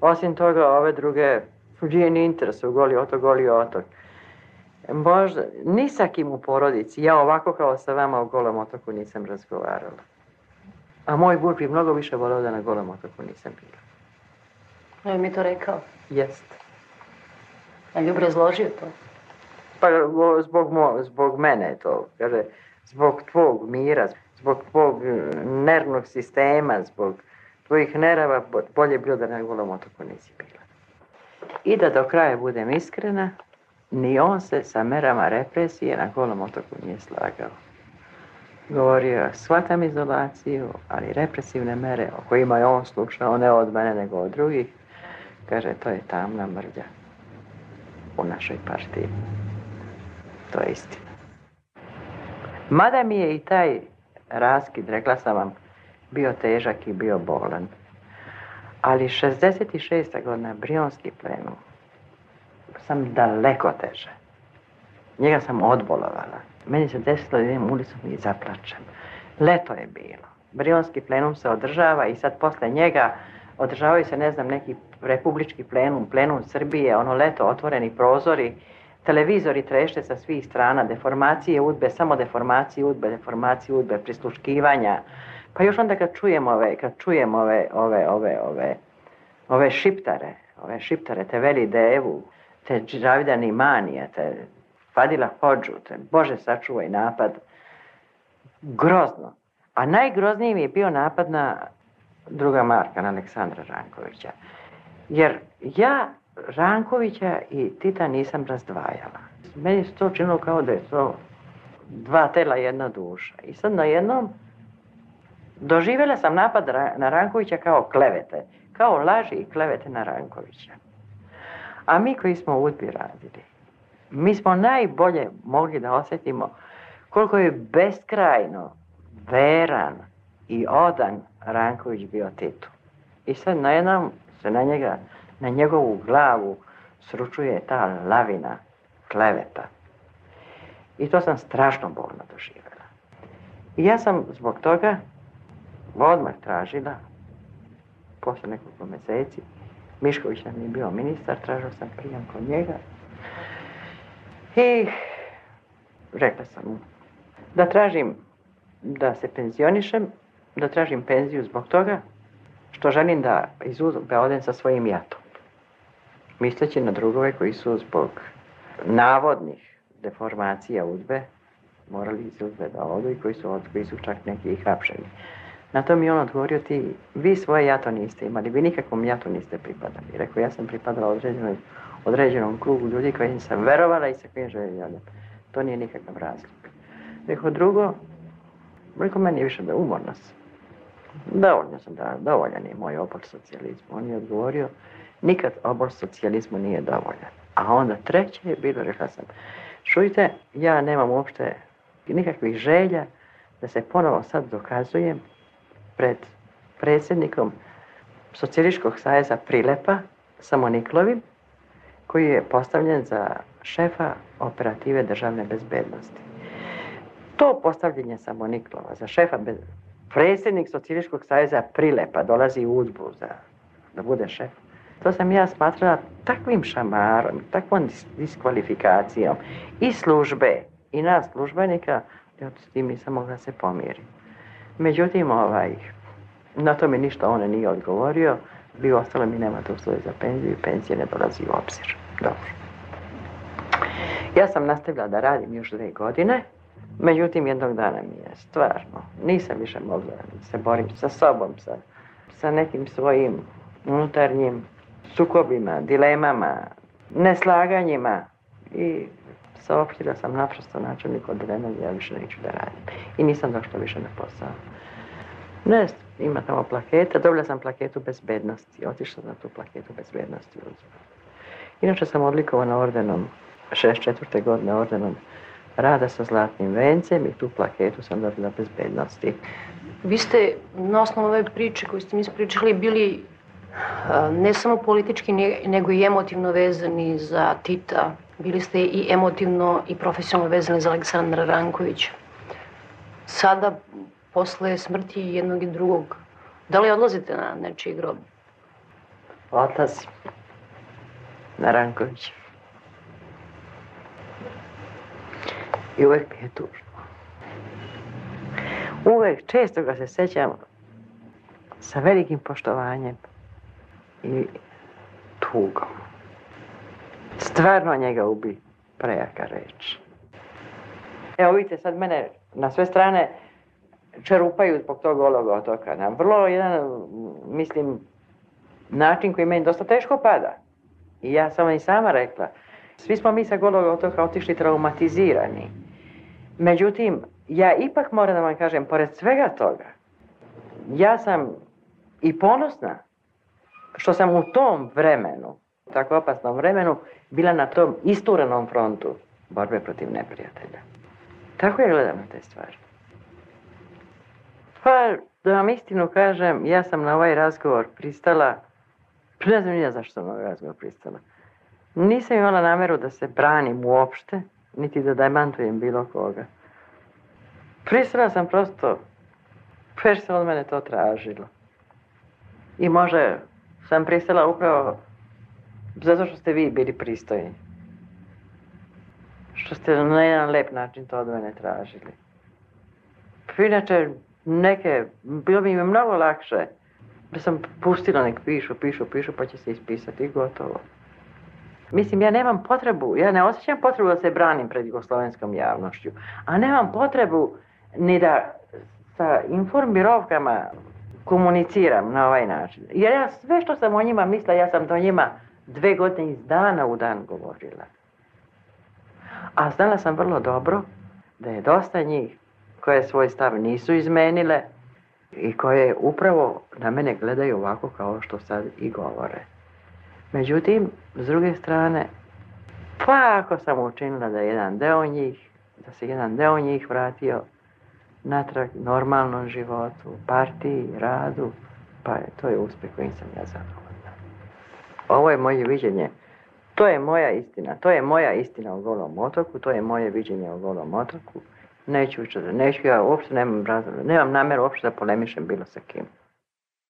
Osim toga, ove druge, nije ni interes u goli otok, goli otok. Možda, ni sa kim u porodici, ja ovako kao sa vama u golom otoku nisam razgovarala. A moj burp bi mnogo više volao da na golom otoku nisam bila. Je mi to rekao? Jeste. A Ljub razložio to? Pa zbog, mo, zbog mene to, kaže, zbog tvog mira, zbog tvog e, nervnog sistema, zbog tvojih nerava, bolje bilo da na golom otoku nisi bila. I da do kraja budem iskrena, ni on se sa merama represije na golom otoku nije slagao. Govorio je, shvatam izolaciju, ali represivne mere o kojima je on slušao, ne od mene nego od drugih, kaže, to je tamna mrlja u našoj partiji. To je istina. Mada mi je i taj raskid, rekla sam vam, bio težak i bio bolan. Ali 66. godina Brionski plenum sam daleko teže. Njega sam odbolovala. Meni se desilo da idem ulicom i zaplačem. Leto je bilo. Brionski plenum se održava i sad posle njega održavaju se, ne znam, neki republički plenum, plenum Srbije, ono leto, otvoreni prozori. Televizori trešte sa svih strana, deformacije udbe, samo deformacije udbe, deformacije udbe, prisluškivanja. Pa još onda kad čujem ove, kad čujem ove, ove, ove, ove, ove šiptare, ove šiptare, te Veli Devu, te Džavidani Manije, te Fadila Hođu, te Bože sačuvaj napad. Grozno. A najgrozniji mi je bio napad na druga Marka, na Aleksandra Rankovića. Jer ja Žankovića i Tita nisam razdvajala. Meni se to činilo kao da je to dva tela, jedna duša. I sad na jednom doživjela sam napad na Rankovića kao klevete. Kao laži i klevete na Rankovića. A mi koji smo udbi radili, mi smo najbolje mogli da osetimo koliko je beskrajno veran i odan Ranković bio Titu. I sad na jednom se na njega na njegovu glavu sručuje ta lavina kleveta. I to sam strašno bolno doživjela. I ja sam zbog toga odmah tražila, posle nekoliko mjeseci, Mišković nam je bio ministar, tražila sam prijam kod njega. I rekla sam mu da tražim da se penzionišem, da tražim penziju zbog toga što želim da iz odem sa svojim jatom misleći na drugove koji su zbog navodnih deformacija udbe morali iz udbe da odu i koji su, od, koji su čak neki i hapšeni. Na to mi on odgovorio ti, vi svoje jato niste imali, vi nikakvom jatu niste pripadali. Rekao, ja sam pripadala određenom, određenom krugu ljudi koji sam verovala i sa kojim željela. To nije nikakav razlog. Rekao, drugo, rekao, meni je više da umorna sam. Dovoljno da sam da, dovoljan je moj opor socijalizmu. On je odgovorio, Nikad obor socijalizmu nije dovoljan. A onda treće je bilo, rekla sam, čujte, ja nemam uopšte nikakvih želja da se ponovo sad dokazujem pred predsjednikom Socijališkog saveza Prilepa, Samoniklovim, koji je postavljen za šefa operative državne bezbednosti. To postavljenje Samoniklova za šefa bez... predsjednik Socijalističkog saveza Prilepa dolazi u Udbu za da bude šef To sam ja smatrala takvim šamarom, takvom diskvalifikacijom i službe i nas službenika, ja s tim nisam mogla se pomiriti. Međutim, ovaj, na to mi ništa on nije odgovorio, bi ostalo mi nema to uslove za penziju i penzije ne dolazi u obzir. Dobro. Ja sam nastavila da radim još dve godine, međutim jednog dana mi je stvarno, nisam više mogla se borim sa sobom, sa, sa nekim svojim unutarnjim sukobima, dilemama, neslaganjima i saopštila da sam naprosto načelnik od da ja više neću da radim. I nisam došla više na posao. Ne, ima tamo plaketa, dobila sam plaketu bezbednosti, otišla na tu plaketu bezbednosti u Inače sam odlikovana ordenom, 64. godine ordenom rada sa zlatnim vencem i tu plaketu sam dobila bezbednosti. Vi ste na osnovu ove priče koju ste mi ispričali bili Eh, ne samo politički, nego i emotivno vezani za Tita. Bili ste i emotivno i profesionalno vezani za Aleksandra Rankovića. Sada, posle smrti jednog i drugog, da li odlazite na nečiji grob? Odlazim. Na Ranković. I uvek mi je tužno. Uvek, često ga se sećam sa velikim poštovanjem i tugom. Stvarno njega ubi prejaka reč. Evo vidite, sad mene na sve strane čerupaju zbog tog golog otoka. Na vrlo jedan, mislim, način koji meni dosta teško pada. I ja sam i sama rekla, svi smo mi sa golog otoka otišli traumatizirani. Međutim, ja ipak moram da vam kažem, pored svega toga, ja sam i ponosna što sam u tom vremenu, tako opasnom vremenu, bila na tom isturenom frontu borbe protiv neprijatelja. Tako ja gledam na te stvari. Pa, da vam istinu kažem, ja sam na ovaj razgovor pristala, ne znam ja zašto sam na ovaj razgovor pristala. Nisam imala nameru da se branim uopšte, niti da demantujem bilo koga. Pristala sam prosto, jer se od mene to tražilo. I može sam pristala upravo zato što ste vi bili pristojni. Što ste na jedan lep način to od mene tražili. Pa inače, neke, bilo bi mi mnogo lakše da sam pustila nek pišu, pišu, pišu pa će se ispisati i gotovo. Mislim, ja nemam potrebu, ja ne osjećam potrebu da se branim pred jugoslovenskom javnošću, a nemam potrebu ni da sa informirovkama komuniciram na ovaj način. Jer ja sve što sam o njima misla, ja sam do njima dve godine iz dana u dan govorila. A znala sam vrlo dobro da je dosta njih koje svoj stav nisu izmenile i koje upravo na mene gledaju ovako kao što sad i govore. Međutim, s druge strane, pa ako sam učinila da jedan deo njih, da se jedan deo njih vratio natrag normalnom životu, partiji, radu, pa je, to je uspeh kojim sam ja zadovoljna. Ovo je moje viđenje. To je moja istina. To je moja istina o Golom otoku, to je moje viđenje o Golom otoku. Neću, neću ja uopšte nemam razloga, nemam namjeru uopšte da polemišem bilo sa kim.